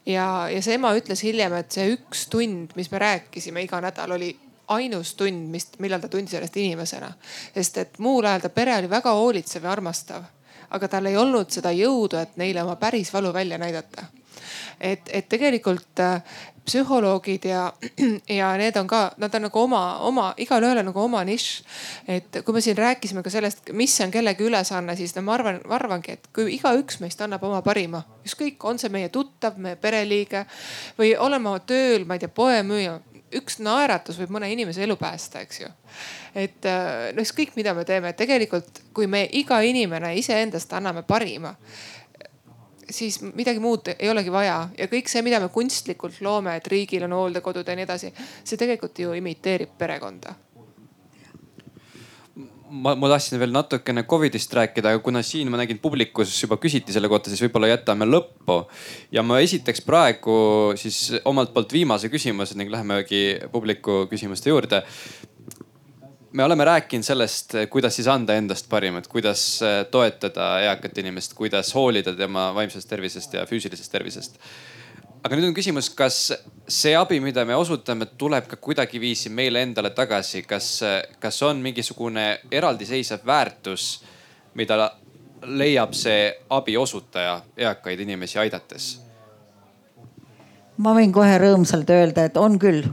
ja, ja see ema ütles hiljem, et see üks tund, mis me rääkisime iga nädal, oli ainus tund, mis, millal ta tundis ennast inimesena. sest et muul ajal ta pere oli väga hoolitsev ja armastav, aga tal ei olnud seda jõudu, et neile oma päris valu välja näidata et, et tegelikult äh, psühholoogid ja, <clears throat> ja need on ka, nad on nagu oma, oma, igalühel on nagu oma nišš. et kui me siin rääkisime ka sellest, mis on kellegi ülesanne, siis no ma arvan, ma arvangi, et kui igaüks meist annab oma parima, ükskõik, on see meie tuttav, meie pereliige või oleme oma tööl, ma ei tea, poemüüja üks naeratus võib mõne inimese elu päästa, eks ju. et äh, no ükskõik, mida me teeme, tegelikult kui me iga inimene iseendast anname parima siis midagi muud ei olegi vaja. Ja kõik see, mida me kunstlikult loome, et riigil on hooldekodud ja nii edasi, see tegelikult ju imiteerib perekonda. Ma, ma tahtsin veel natukene Covidist rääkida, aga kuna siin ma nägin publikus juba küsiti selle kohta, siis võib-olla jätame lõppu. ja ma esitaks praegu siis omalt poolt viimase küsimuse ning lähemegi publiku küsimuste juurde me oleme rääkinud sellest, kuidas siis anda endast parim, et kuidas äh, toetada eakat inimest, kuidas hoolida tema vaimsest tervisest ja füüsilisest tervisest. aga nüüd on küsimus, kas see abi, mida me osutame, tuleb ka kuidagiviisi meile endale tagasi, kas, kas on mingisugune eraldiseisev väärtus, mida leiab see abi osutaja eakaid inimesi aidates? Ma võin kohe rõõmsalt öelda, et on küll.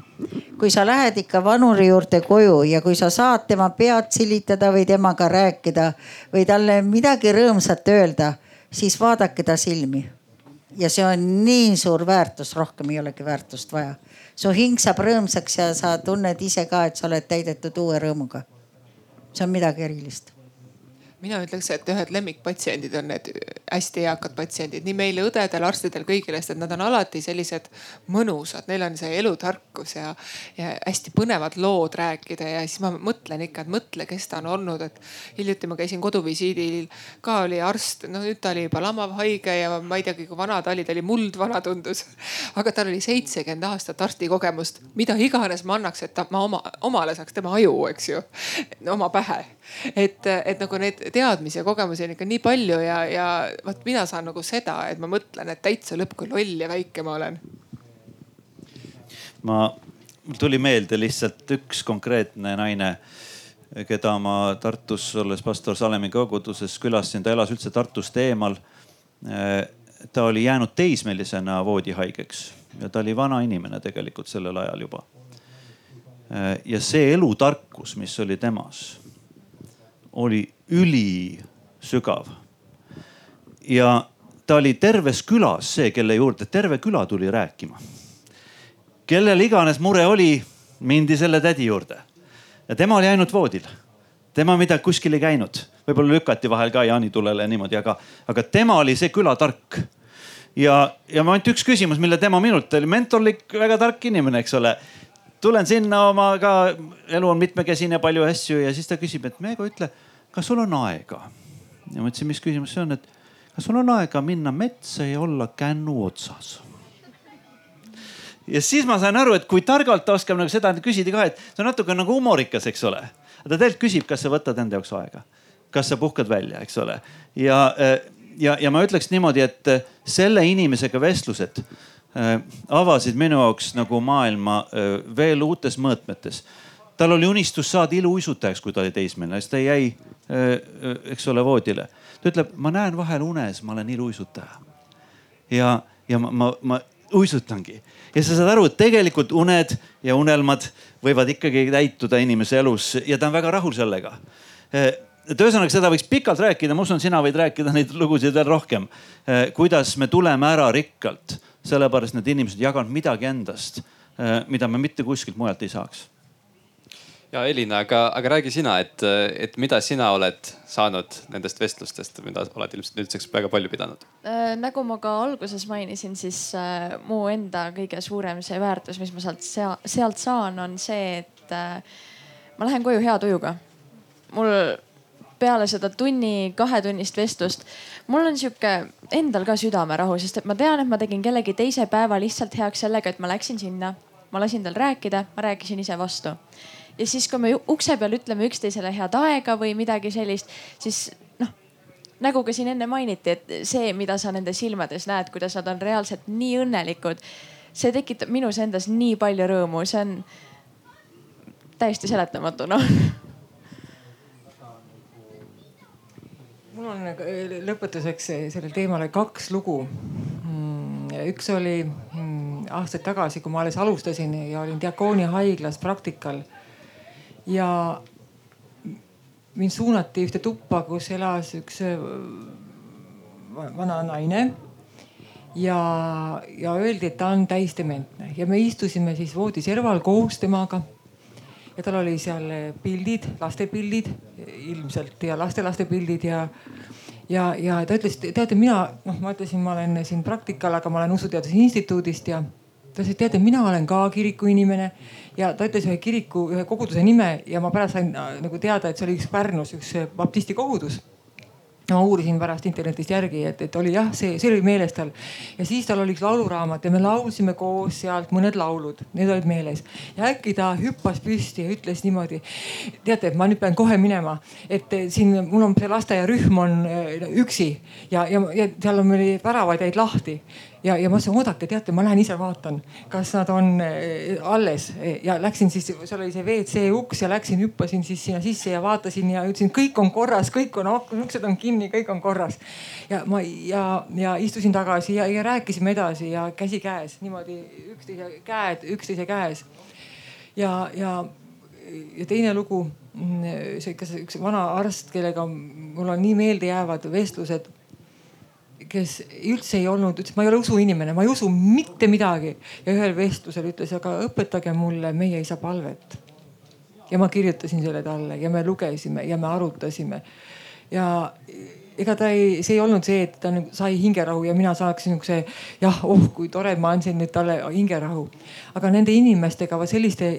kui sa lähed ikka vanuri juurde koju ja kui sa saad tema pead silitada või temaga rääkida või talle midagi rõõmsat öelda, siis vaadake ta silmi. ja see on nii suur väärtus, rohkem ei olegi väärtust vaja. su hing saab rõõmsaks ja sa tunned ise ka, et sa oled täidetud uue rõõmuga. see on midagi erilist mina ütleks, et ühed lemmikpatsiendid on need hästi eakad patsiendid, nii meile õdedel, arstidel, kõigile, sest et nad on alati sellised mõnusad, neil on see elutarkus ja, ja hästi põnevad lood rääkida ja siis ma mõtlen ikka, et mõtle, kes ta on olnud, et hiljuti ma käisin koduvisiidil, ka oli arst, no nüüd ta oli juba lamav haige ja ma ei teagi, kui vana ta oli, ta oli muldvana tundus. aga tal oli seitsekümmend aastat arstikogemust, mida iganes ma annaks, et ta, ma oma, omale saaks tema aju, eks ju, oma pähe. et, et nagu neid teadmisi ja kogemusi on ikka nii palju ja, ja vot mina saan nagu seda, et ma mõtlen, et täitsa lõpp, kui loll ja väike ma olen. ma, mul tuli meelde lihtsalt üks konkreetne naine, keda ma Tartus olles pastor Salemi koguduses külastasin, ta elas üldse Tartust eemal. ta oli jäänud teismelisena voodihaigeks ja ta oli vana inimene tegelikult sellel ajal juba. ja see elutarkus, mis oli temas oli ülisügav. ja ta oli terves külas see, kelle juurde terve küla tuli rääkima. kellel iganes mure oli, mindi selle tädi juurde ja tema oli ainult voodil. tema midagi kuskil ei käinud, võib-olla lükati vahel ka jaanitulele ja niimoodi, aga, aga tema oli see külatark. ja, ja ainult üks küsimus, mille tema minult oli mentorlik, väga tark inimene, eks ole tulen sinna oma ka, elu on mitmekesine, palju asju ja siis ta küsib, et Meego, ütle, kas sul on aega? ja ma ütlesin, mis küsimus see on, et kas sul on aega minna metsa ja olla kännu otsas? ja siis ma sain aru, et kui targalt ta oskab nagu seda küsida ka, et see on natuke nagu humorikas, eks ole. ta tegelikult küsib, kas sa võtad enda jaoks aega, kas sa puhkad välja, eks ole. ja, ja, ja ma ütleks niimoodi, et selle inimesega vestlused Äh, avasid minu jaoks nagu maailma äh, veel uutes mõõtmetes. Tal oli unistus saada iluuisutajaks, kui ta oli teismeline, siis ta jäi, äh, eks ole, voodile. ta ütleb, ma näen vahel unes, ma olen iluuisutaja. ja, ja ma, ma, ma uisutangi ja sa saad aru, et tegelikult uned ja unelmad võivad ikkagi täituda inimese elus ja ta on väga rahul sellega et ühesõnaga, seda võiks pikalt rääkida, ma usun, sina võid rääkida neid lugusid veel rohkem. kuidas me tuleme ära rikkalt sellepärast need inimesed jaganud midagi endast, mida me mitte kuskilt mujalt ei saaks ja Elina, aga, aga räägi sina, et, et mida sina oled saanud nendest vestlustest, mida oled ilmselt nüüdseks väga palju pidanud äh,? nagu ma ka alguses mainisin, siis äh, mu enda kõige suurem see väärtus, mis ma sealt, sealt saan, on see, et äh, ma lähen koju hea tujuga. mul peale seda tunni, kahetunnist vestlust, mul on sihuke endal ka südamerahu, sest et ma tean, et ma tegin kellegi teise päeva lihtsalt heaks sellega, et ma läksin sinna, ma lasin tal rääkida, ma rääkisin ise vastu. Ja siis, kui me ukse peal ütleme üksteisele head aega või midagi sellist, siis noh, nagu ka siin enne mainiti, et see, mida sa nende silmades näed, kuidas nad on reaalselt nii õnnelikud, see tekitab minus endas nii palju rõõmu, see on täiesti seletamatu noh mul on äh, lõpetuseks sellel teemale kaks lugu. Mm, üks oli mm, aastaid tagasi, kui ma alles alustasin ja olin Diakooni haiglas praktikal. Ja mind suunati ühte tuppa, kus elas üks äh, vana naine. Ja, ja öeldi, et ta on täisdementne ja me istusime siis voodiserval koos temaga. Ja tal oli seal pildid, lastepildid ilmselt ja lastelaste pildid ja, ja, ja ta ütles, teate, mina noh, ma ütlesin, ma olen siin praktikal, aga ma olen Usuteaduse Instituudist ja ta ütles, et teate, mina olen ka kiriku inimene ja ta ütles ühe kiriku, ühe koguduse nime ja ma pärast sain äh, nagu teada, et see oli üks Pärnus üks baptisti kogudus ma uurisin pärast internetist järgi, et, et oli jah, see, see oli meeles tal. ja siis tal oli üks lauluraamat ja me laulsime koos sealt mõned laulud, need olid meeles. ja äkki ta hüppas püsti ja ütles niimoodi. teate, ma nüüd pean kohe minema, et siin mul on see lasteaiarühm on äh, üksi ja, ja, ja seal on meil väravad jäid lahti ja, ja ma ütlesin, oodake, teate, ma lähen ise vaatan, kas nad on äh, alles ja läksin siis, seal oli see WC uks ja läksin, hüppasin siis sinna sisse ja vaatasin ja ütlesin, kõik on korras, kõik on, uksed on kinni, kõik on korras. ja ma ja, ja istusin tagasi ja, ja rääkisime edasi ja käsi käes niimoodi üksteise käed üksteise käes. ja, ja, ja teine lugu, see ikka üks vana arst, kellega mul on nii meeldejäävad vestlused kes üldse ei olnud, ütles, ma ei ole usuinimene, ma ei usu mitte midagi. ja ühel vestlusel ütles, aga õpetage mulle meie isa palvet. ja ma kirjutasin selle talle ja me lugesime ja me arutasime. Ja, ega ta ei, see ei olnud see, et ta nüüd sai hingerahu ja mina saaksin niisuguse jah, oh kui tore, ma andsin nüüd talle hingerahu. aga nende inimestega selliste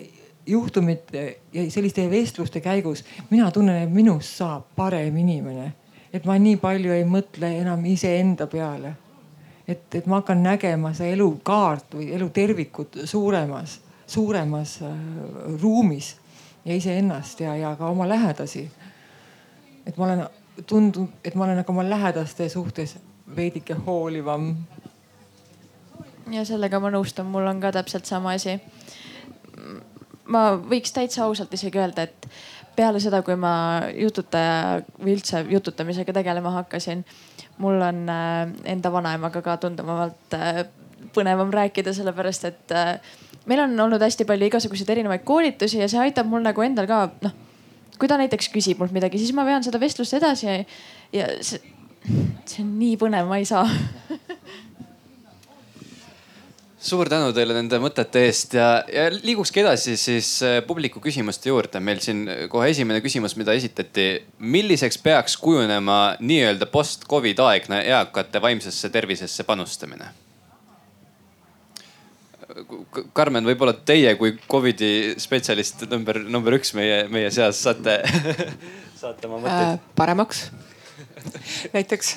juhtumite ja selliste vestluste käigus mina tunnen, et minust saab parem inimene. et ma nii palju ei mõtle enam iseenda peale. et, et ma hakkan nägema seda elukaart või elu tervikut suuremas, suuremas äh, ruumis ja iseennast ja, ja ka oma lähedasi. et ma olen tundub, et ma olen nagu oma lähedaste suhtes veidike hoolivam. ja sellega ma nõustun, mul on ka täpselt sama asi. ma võiks täitsa ausalt isegi öelda, et peale seda, kui ma jututaja või üldse jututamisega tegelema hakkasin, mul on äh, enda vanaemaga ka tunduvalt äh, põnevam rääkida, sellepärast et äh, meil on olnud hästi palju igasuguseid erinevaid koolitusi ja see aitab mul nagu endal ka noh kui ta näiteks küsib mult midagi, siis ma vean seda vestlust edasi ja, ja see, see on nii põnev, ma ei saa suur tänu teile nende mõtete eest ja, ja liigukski edasi siis äh, publiku küsimuste juurde. meil siin kohe esimene küsimus, mida esitati. milliseks peaks kujunema nii-öelda post-Covid aegne eakate vaimsesse tervisesse panustamine? Karmen, võib-olla teie kui Covidi spetsialist number, number üks meie, meie seas saate <laughs> saate oma mõtteid äh,? paremaks näiteks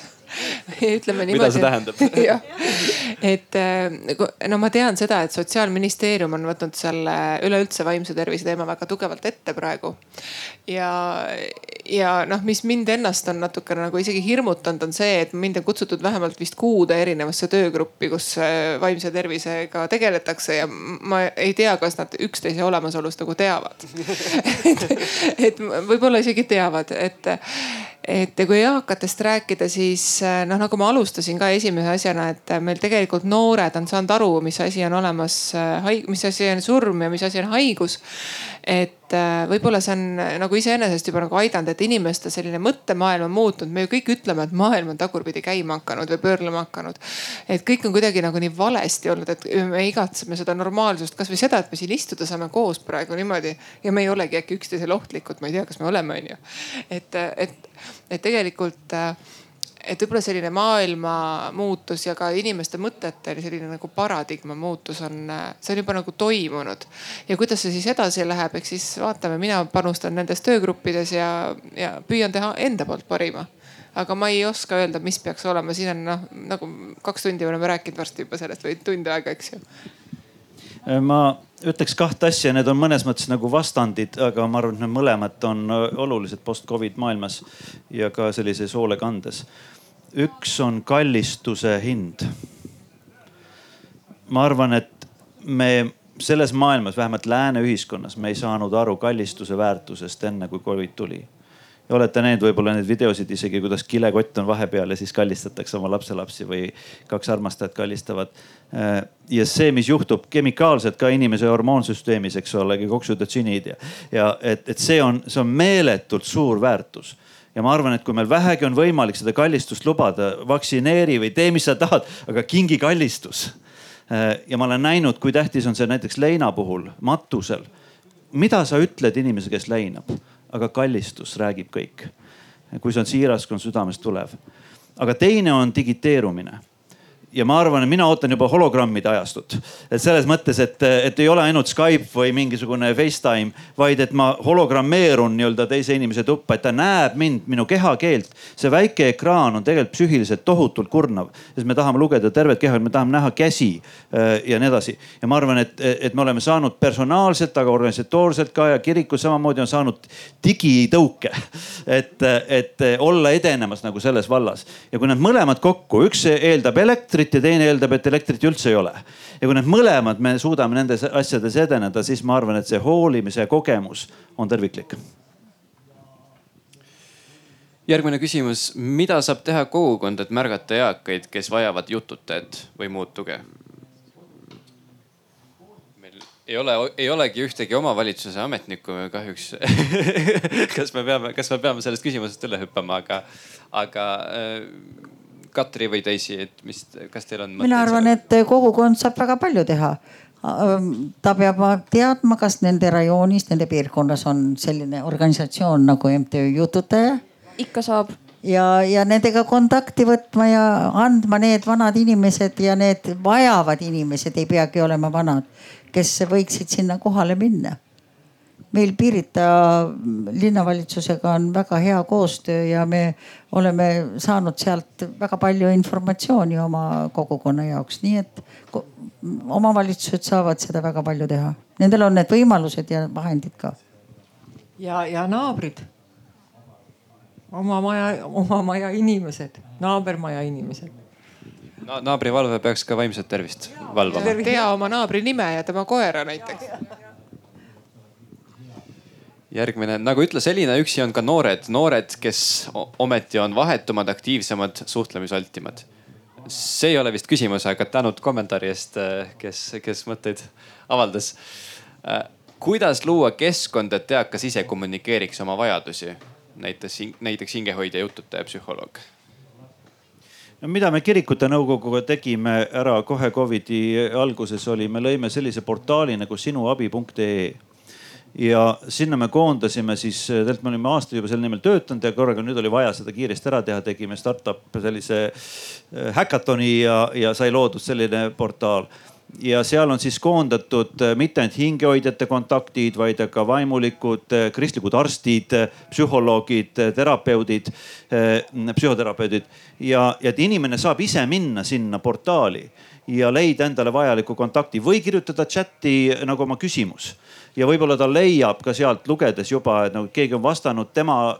ütleme niimoodi. mida see tähendab <laughs> et äh, no ma tean seda, et sotsiaalministeerium on võtnud selle üleüldse vaimse tervise teema väga tugevalt ette praegu. ja, ja noh, mis mind ennast on natukene nagu isegi hirmutanud, on see, et mind on kutsutud vähemalt vist kuude erinevasse töögruppi, kus äh, vaimse tervisega tegeletakse ja ma ei tea, kas nad üksteise olemasolust nagu teavad <laughs> et, et võib-olla isegi teavad, et et kui eakatest rääkida, siis eh, noh, nagu ma alustasin ka esimese asjana, et meil tegelikult noored on saanud aru, mis asi on olemas, eh, mis asi on surm ja mis asi on haigus. et eh, võib-olla see on nagu iseenesest juba nagu aidanud, et inimeste selline mõttemaailm on muutunud, me ju kõik ütleme, et maailm on tagurpidi käima hakanud või pöörlema hakanud. et kõik on kuidagi nagu nii valesti olnud, et me igatseme seda normaalsust, kasvõi seda, et me siin istuda saame koos praegu niimoodi ja me ei olegi äkki üksteisele ohtlikud, ma ei tea, kas me oleme, onju. et, et et tegelikult äh, et võib-olla selline maailma muutus ja ka inimeste mõtete selline nagu paradigma muutus on, see on juba nagu toimunud. ja kuidas see siis edasi läheb, eks siis vaatame, mina panustan nendes töögruppides ja, ja püüan teha enda poolt parima aga ma ei oska öelda, mis peaks olema, siin on noh, nagu kaks tundi oleme rääkinud varsti juba sellest või tund aega, eks ju. ma ütleks kahte asja, need on mõnes mõttes nagu vastandid, aga ma arvan, et need mõlemad on äh, olulised post-Covid maailmas ja ka sellises hoolekandes. üks on kallistuse hind. ma arvan, et me selles maailmas, vähemalt lääne ühiskonnas, me ei saanud aru kallistuse väärtusest enne kui Covid tuli ja olete näinud võib-olla neid videosid isegi, kuidas kilekott on vahepeal ja siis kallistatakse oma lapselapsi või kaks armastajat kallistavad. Äh, ja see, mis juhtub kemikaalselt ka inimese hormoonsüsteemis, eks ole, koksüdotsiniid ja, ja et, et see on, see on meeletult suur väärtus ja ma arvan, et kui meil vähegi on võimalik seda kallistust lubada, vaktsineeri või tee, mis sa tahad, aga kingi kallistus. Äh, ja ma olen näinud, kui tähtis on see näiteks leina puhul, matusel. mida sa ütled inimesele, kes leinab? aga kallistus räägib kõik. kui see on siiras, kui on südamest tulev. aga teine on digiteerumine ja ma arvan, et mina ootan juba hologrammide ajastut. et selles mõttes, et, et ei ole ainult Skype või mingisugune Facetime, vaid et ma hologrammeerun nii-öelda teise inimese tuppa, et ta näeb mind, minu kehakeelt. see väike ekraan on tegelikult psüühiliselt tohutult kurnav, sest me tahame lugeda tervet keha, me tahame näha käsi äh, ja nii edasi. ja ma arvan, et, et me oleme saanud personaalselt, aga organisatoorselt ka ja kirikus samamoodi on saanud digitõuke. et, et olla edenemas nagu selles vallas ja kui need mõlemad kokku, üks eeldab elektrit elektrit ja teine eeldab, et elektrit üldse ei ole. ja kui need mõlemad me suudame nendes asjades edeneda, siis ma arvan, et see hoolimise kogemus on terviklik järgmine küsimus, mida saab teha kogukond, et märgata eakaid, kes vajavad jututajat või muud tuge? meil ei ole, ei olegi ühtegi omavalitsuse ametnikku kahjuks <laughs> kas me peame, kas me peame sellest küsimusest üle hüppama, aga, aga Katri või teisi, et mis, kas teil on? mina arvan, et kogukond saab väga palju teha. ta peab teadma, kas nende rajoonis, nende piirkonnas on selline organisatsioon nagu MTÜ Jututaja. ikka saab. ja, ja nendega kontakti võtma ja andma need vanad inimesed ja need vajavad inimesed ei peagi olema vanad, kes võiksid sinna kohale minna meil Pirita linnavalitsusega on väga hea koostöö ja me oleme saanud sealt väga palju informatsiooni oma kogukonna jaoks, nii et omavalitsused saavad seda väga palju teha. Nendel on need võimalused ja vahendid ka. ja, ja naabrid. oma maja, oma maja inimesed, naabermaja inimesed Na. naabrivalve peaks ka vaimset tervist valvama. tea oma naabri nime ja tema koera näiteks järgmine, nagu ütles Elina, üksi on ka noored, noored, kes ometi on vahetumad, aktiivsemad, suhtlemisaltimad. see ei ole vist küsimus, aga tänud kommentaari eest, kes, kes mõtteid avaldas. kuidas luua keskkond, et eakas ise kommunikeeriks oma vajadusi? näiteks, näiteks hingehoidja, jututaja, psühholoog no mida me kirikute nõukoguga tegime ära kohe Covidi alguses oli, me lõime sellise portaali nagu sinuabi.ee ja sinna me koondasime siis, tegelikult me olime aastaid juba selle nimel töötanud ja korraga nüüd oli vaja seda kiiresti ära teha, tegime startup sellise häkatoni äh, ja, ja sai loodud selline portaal. Ja seal on siis koondatud äh, mitte ainult hingehoidjate kontaktid, vaid ka vaimulikud, äh, kristlikud arstid, psühholoogid, terapeudid, psühhoterapeudid. Ja, ja et inimene saab ise minna sinna portaali ja leida endale vajaliku kontakti või kirjutada chati nagu oma küsimus ja võib-olla ta leiab ka sealt lugedes juba, et nagu keegi on vastanud tema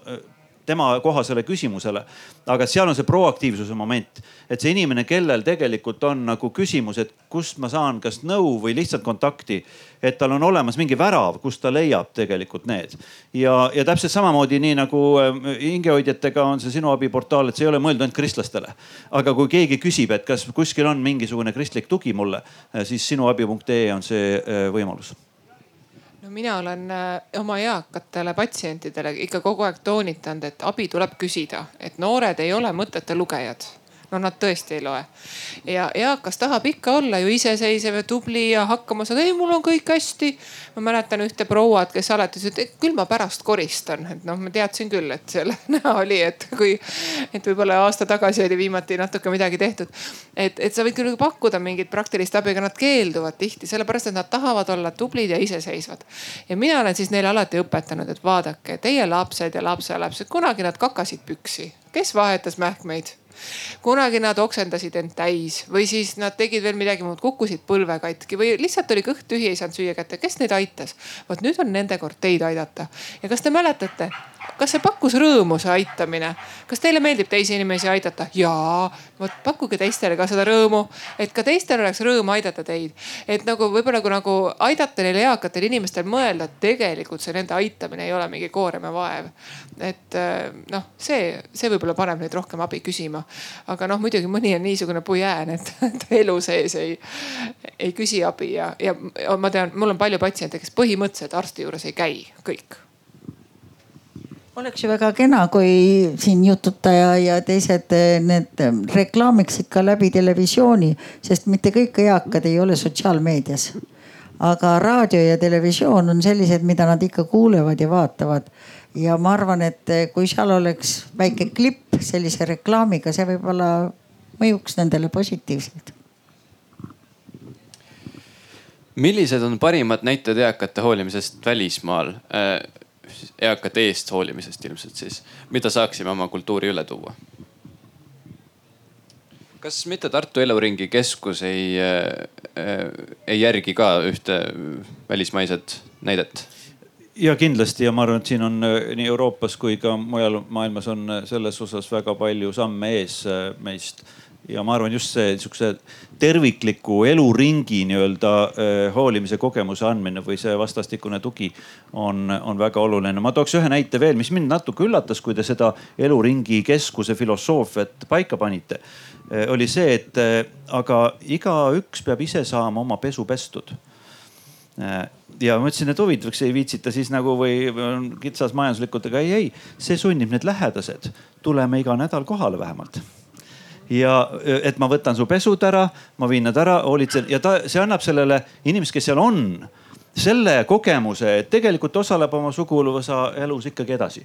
tema kohasele küsimusele. aga seal on see proaktiivsuse moment, et see inimene, kellel tegelikult on nagu küsimus, et kust ma saan kas nõu või lihtsalt kontakti. et tal on olemas mingi värav, kust ta leiab tegelikult need. ja, ja täpselt samamoodi nii nagu ähm, hingehoidjatega on see sinu abiportaal, et see ei ole mõeldud ainult kristlastele. aga kui keegi küsib, et kas kuskil on mingisugune kristlik tugi mulle, siis sinuabi.ee on see äh, võimalus mina olen äh, oma eakatele patsientidele ikka kogu aeg toonitanud, et abi tuleb küsida, et noored ei ole mõtete lugejad no nad tõesti ei loe. ja eakas tahab ikka olla ju iseseisev ja tubli ja hakkama saada, ei mul on kõik hästi. ma mäletan ühte prouat, kes alati ütles, et küll ma pärast koristan, et noh, ma teadsin küll, et selle <laughs> näha oli, et kui, et võib-olla aasta tagasi oli viimati natuke midagi tehtud. et, et sa võid küll pakkuda mingit praktilist abi, aga nad keelduvad tihti sellepärast, et nad tahavad olla tublid ja iseseisvad. ja mina olen siis neile alati õpetanud, et vaadake, teie lapsed ja lapselapsed, kunagi nad kakasid püksi, kes vahetas mähkmeid kunagi nad oksendasid end täis või siis nad tegid veel midagi muud, kukkusid põlve katki või lihtsalt oli kõht tühi, ei saanud süüa kätte. kes neid aitas? vot nüüd on nende kord teid aidata. ja kas te mäletate, kas see pakkus rõõmu, see aitamine? kas teile meeldib teisi inimesi aidata? jaa, vot pakkuge teistele ka seda rõõmu, et ka teistel oleks rõõm aidata teid. et nagu võib-olla kui nagu aidata neil eakatel inimestel mõelda, et tegelikult see nende aitamine ei ole mingi koorem ja vaev. et noh, see, see võib-olla paneb neid rohkem abi küsima aga noh, muidugi mõni on niisugune pujään, et <laughs> ta elu sees ei, ei küsi abi ja, ja ma tean, mul on palju patsiente, kes põhimõtteliselt arsti juures ei käi, kõik oleks ju väga kena, kui siin jututaja ja teised eh, need eh, reklaamiksid ka läbi televisiooni, sest mitte kõik eakad ei ole sotsiaalmeedias. aga raadio ja televisioon on sellised, mida nad ikka kuulevad ja vaatavad ja ma arvan, et eh, kui seal oleks väike klipp sellise reklaamiga, see võib-olla mõjuks nendele positiivselt. millised on parimad näited eakate hoolimisest välismaal? Äh, eakate eest hoolimisest ilmselt siis, mida saaksime oma kultuuri üle tuua? kas mitte Tartu Eluringi Keskus ei äh,, ei järgi ka ühte välismaiset näidet? ja kindlasti ja ma arvan, et siin on äh, nii Euroopas kui ka mujal maailmas on äh, selles osas väga palju samme ees meist. ja ma arvan, just see sihukese tervikliku eluringi nii-öelda hoolimise kogemuse andmine või see vastastikune tugi on, on väga oluline. ma tooks ühe näite veel, mis mind natuke üllatas, kui te seda eluringi keskuse filosoofiat paika panite. oli see, et aga igaüks peab ise saama oma pesu pestud ja ma ütlesin, et huvitav, kas ei viitsita siis nagu või on kitsas majanduslikult, aga ei, ei, see sunnib need lähedased tulema iga nädal kohale vähemalt ja et ma võtan su pesud ära, ma viin nad ära, hoolitsen ja ta, see annab sellele inimesele, kes seal on, selle kogemuse, et tegelikult osaleb oma suguluvõsa elus ikkagi edasi.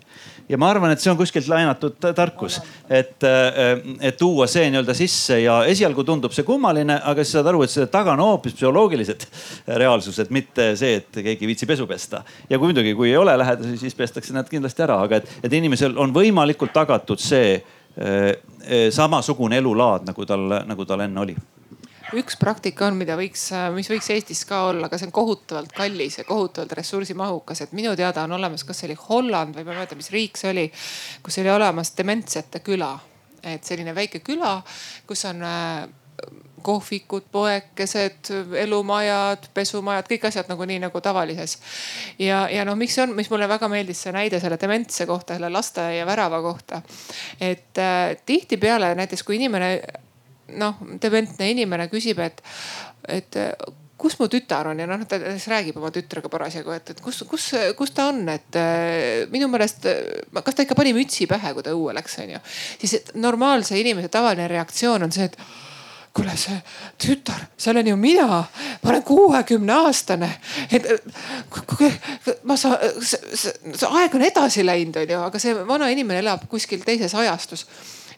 ja ma arvan, et see on kuskilt laenatud tarkus, et, et tuua see nii-öelda sisse ja esialgu tundub see kummaline, aga siis saad aru, et selle taga on hoopis psühholoogilised reaalsused, mitte see, et keegi ei viitsi pesu pesta. ja kui muidugi, kui ei ole lähedasi, siis pestakse nad kindlasti ära, aga et, et inimesel on võimalikult tagatud see samasugune elulaad, nagu tal, nagu tal enne oli üks praktika on, mida võiks, mis võiks Eestis ka olla, aga see on kohutavalt kallis ja kohutavalt ressursimahukas, et minu teada on olemas, kas see oli Holland või ma ei mäleta, mis riik see oli, kus oli olemas dementsete küla. et selline väike küla, kus on kohvikud, poekesed, elumajad, pesumajad, kõik asjad nagu nii nagu tavalises. ja, ja noh, miks see on, mis mulle väga meeldis see näide selle dementse kohta, selle lasteaia värava kohta. et äh, tihtipeale näiteks kui inimene noh, dementne inimene küsib, et, et kus mu tütar on ja noh, ta siis räägib oma tütrega parasjagu, et, et kus, kus, kus ta on, et äh, minu meelest, kas ta ikka pani mütsi pähe, kui ta õue läks, onju. siis normaalse inimese tavaline reaktsioon on see, et kuule, see tütar, see olen ju mina, ma olen kuuekümne aastane. et ma saan, aeg on edasi läinud, onju, aga see vana inimene elab kuskil teises ajastus.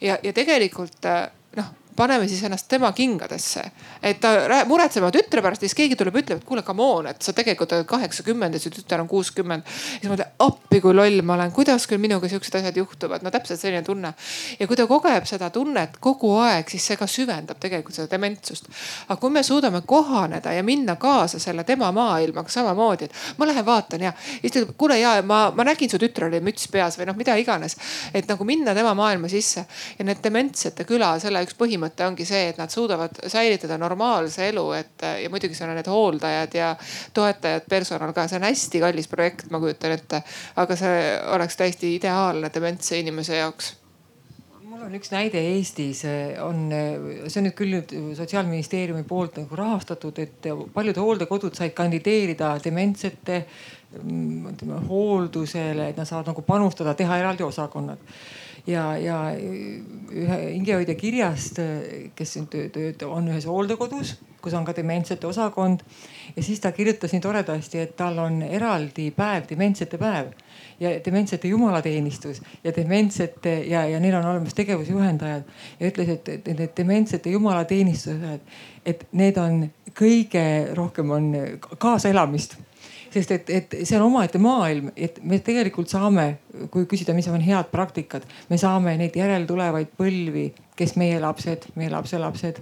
ja, ja tegelikult noh paneme siis ennast tema kingadesse. et ta muretseb oma tütre pärast ja siis keegi tuleb, ütleb, et kuule, come on, et sa tegelikult oled kaheksakümmend ja su tütar on kuuskümmend. siis ma mõtlen, appi kui loll ma olen, kuidas küll minuga siuksed asjad juhtuvad, no täpselt selline tunne. ja kui ta kogeb seda tunnet kogu aeg, siis see ka süvendab tegelikult seda dementsust. aga kui me suudame kohaneda ja minna kaasa selle tema maailmaga samamoodi, et ma lähen vaatan ja siis ta ütleb, kuule ja ma, ma nägin su tütrel oli müts peas või noh, mida iganes. et nagu minna tema maailma sisse ja need dementsete küla, selle üks põhimõte põhimõte ongi see, et nad suudavad säilitada normaalse elu, et ja muidugi seal on need hooldajad ja toetajad, personal ka, see on hästi kallis projekt, ma kujutan ette. aga see oleks täiesti ideaalne dementse inimese jaoks mul on üks näide Eestis on, see on nüüd küll nüüd sotsiaalministeeriumi poolt nagu rahastatud, et paljud hooldekodud said kandideerida dementsete ütleme hooldusele, et nad saavad nagu panustada, teha eraldi osakonnad ja, ja ühe hingehoidja kirjast, kes tööd on ühes hooldekodus, kus on ka dementsete osakond. ja siis ta kirjutas nii toredasti, et tal on eraldi päev, dementsete päev ja dementsete jumalateenistus ja dementsete ja, ja neil on olemas tegevusjuhendajad. ja ütles, et, et need dementsete jumalateenistused, et need on kõige rohkem on kaasaelamist sest et, et see on omaette maailm, et me tegelikult saame, kui küsida, mis on head praktikad, me saame neid järeltulevaid põlvi, kes meie lapsed, meie lapselapsed,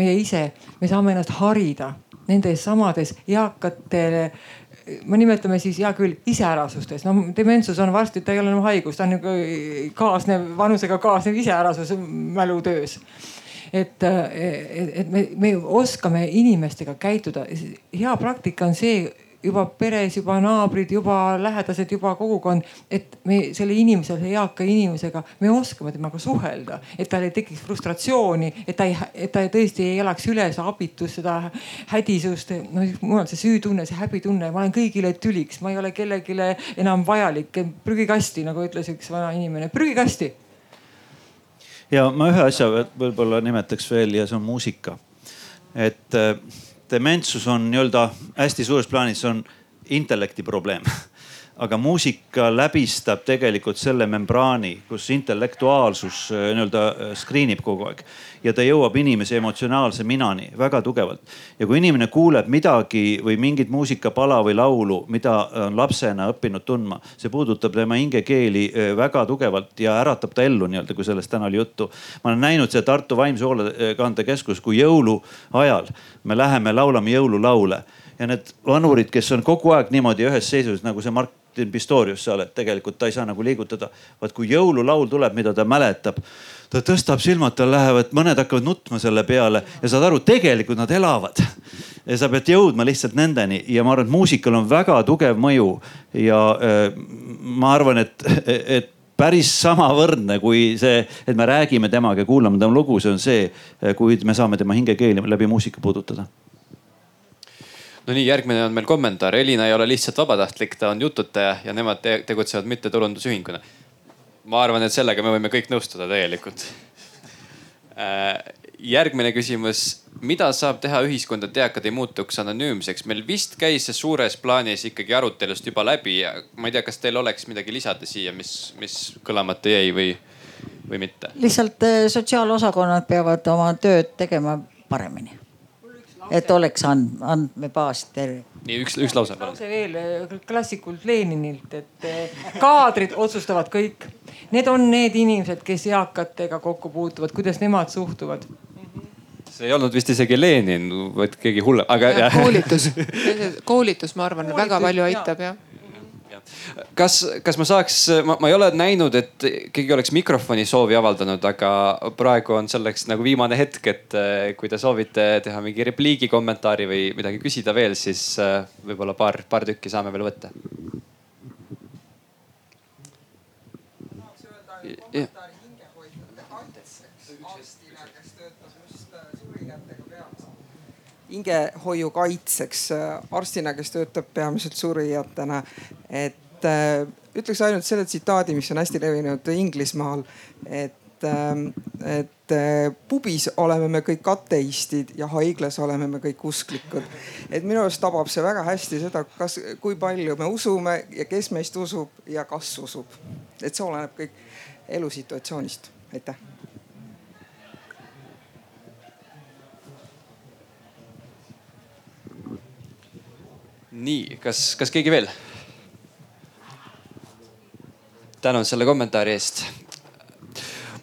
meie ise, me saame ennast harida nendes samades eakatele me nimetame siis hea küll iseärasustes, no dementsus on varsti, ta ei ole enam haigus, ta on nagu kaasnev, vanusega kaasnev iseärasus mälutöös et, et, et me, me oskame inimestega käituda. hea praktika on see juba peres, juba naabrid, juba lähedased, juba kogukond. et me selle inimese, selle eaka inimesega, me oskame temaga suhelda, et tal ei tekiks frustratsiooni, et ta ei, et ta tõesti ei elaks üle seda abitust, seda hädisust. no mul on see süütunne, see häbitunne, ma olen kõigile tüliks, ma ei ole kellelegi enam vajalik. prügikasti, nagu ütles üks vana inimene, prügikasti. ja ma ühe asja võib-olla nimetaks veel ja see on muusika. et dementsus on nii-öelda hästi suures plaanis on intellekti probleem <laughs> aga muusika läbistab tegelikult selle membraani, kus intellektuaalsus äh, nii-öelda äh, screen ib kogu aeg. ja ta jõuab inimese emotsionaalse minani väga tugevalt. ja kui inimene kuuleb midagi või mingit muusikapala või laulu, mida on lapsena õppinud tundma, see puudutab tema hingekeeli äh, väga tugevalt ja äratab ta ellu nii-öelda, kui sellest täna oli juttu. ma olen näinud seda Tartu Vaimse Hoolekandekeskus, kui jõuluajal me läheme, laulame jõululaule ja need vanurid, kes on kogu aeg niimoodi ühes seisus nagu see Mark Martin Pistorius seal, et tegelikult ta ei saa nagu liigutada. vaat kui jõululaul tuleb, mida ta mäletab, ta tõstab silmad, tal lähevad, mõned hakkavad nutma selle peale ja saad aru, tegelikult nad elavad. ja sa pead jõudma lihtsalt nendeni ja ma arvan, et muusikal on väga tugev mõju ja äh, ma arvan, et, et päris samavõrdne kui see, et me räägime temaga ja kuulame tema lugu, see on see, kui me saame tema hingekeeli läbi muusika puudutada no nii, järgmine on meil kommentaar. Elina ei ole lihtsalt vabatahtlik, ta on jututaja ja nemad te tegutsevad mittetulundusühinguna. ma arvan, et sellega me võime kõik nõustuda täielikult. Äh, järgmine küsimus mida saab teha ühiskonda, et eakad ei muutuks anonüümseks? meil vist käis see suures plaanis ikkagi arutelust juba läbi ja ma ei tea, kas teil oleks midagi lisada siia, mis, mis kõlamata jäi või, või mitte? lihtsalt eh, sotsiaalosakonnad peavad oma tööd tegema paremini. Et oleks and, andmebaas terve. nii üks, üks lause palun. lause veel eh, klassikult Leninilt, et eh, kaadrid otsustavad kõik. Need on need inimesed, kes eakatega kokku puutuvad, kuidas nemad suhtuvad see ei olnud vist isegi Lenin, vaid keegi hullem, aga. koolitus, <laughs> koolitus, ma arvan, väga palju aitab jah kas, kas ma saaks, ma, ei ole näinud, et keegi oleks mikrofoni soovi avaldanud, aga praegu on selleks nagu viimane hetk, et eh, kui te soovite teha mingi repliigi, kommentaari või midagi küsida veel, siis eh, võib-olla paar, paar tükki saame veel võtta. Hingehoiu kaitseks äh, arstina, kes töötab peamiselt surijatena. et äh, ütleks ainult selle tsitaadi, mis on hästi levinud Inglismaal, et ähm, et äh, pubis oleme me kõik ateistid ja haiglas oleme me kõik usklikud. et minu arust tabab see väga hästi seda, kas, kui palju me usume ja kes meist usub ja kas usub. et see oleneb kõik elusituatsioonist. aitäh nii, kas, kas keegi veel? tänan selle kommentaari eest.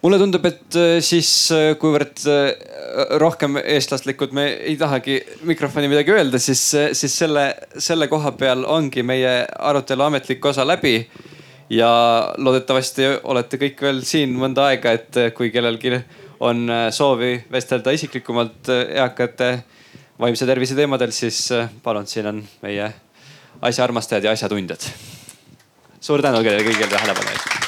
mulle tundub, et äh, siis äh, kuivõrd äh, rohkem eestlaslikud me ei tahagi mikrofoni midagi öelda, siis, siis selle, selle koha peal ongi meie arutelu ametlik osa läbi. ja loodetavasti olete kõik veel siin mõnda aega, et kui kellelgi on soovi vestelda isiklikumalt eakate vaimse tervise teemadel, siis äh, palun, siin on meie asjaarmastajad ja asjatundjad. suur tänu teile kõigile tähelepanu eest.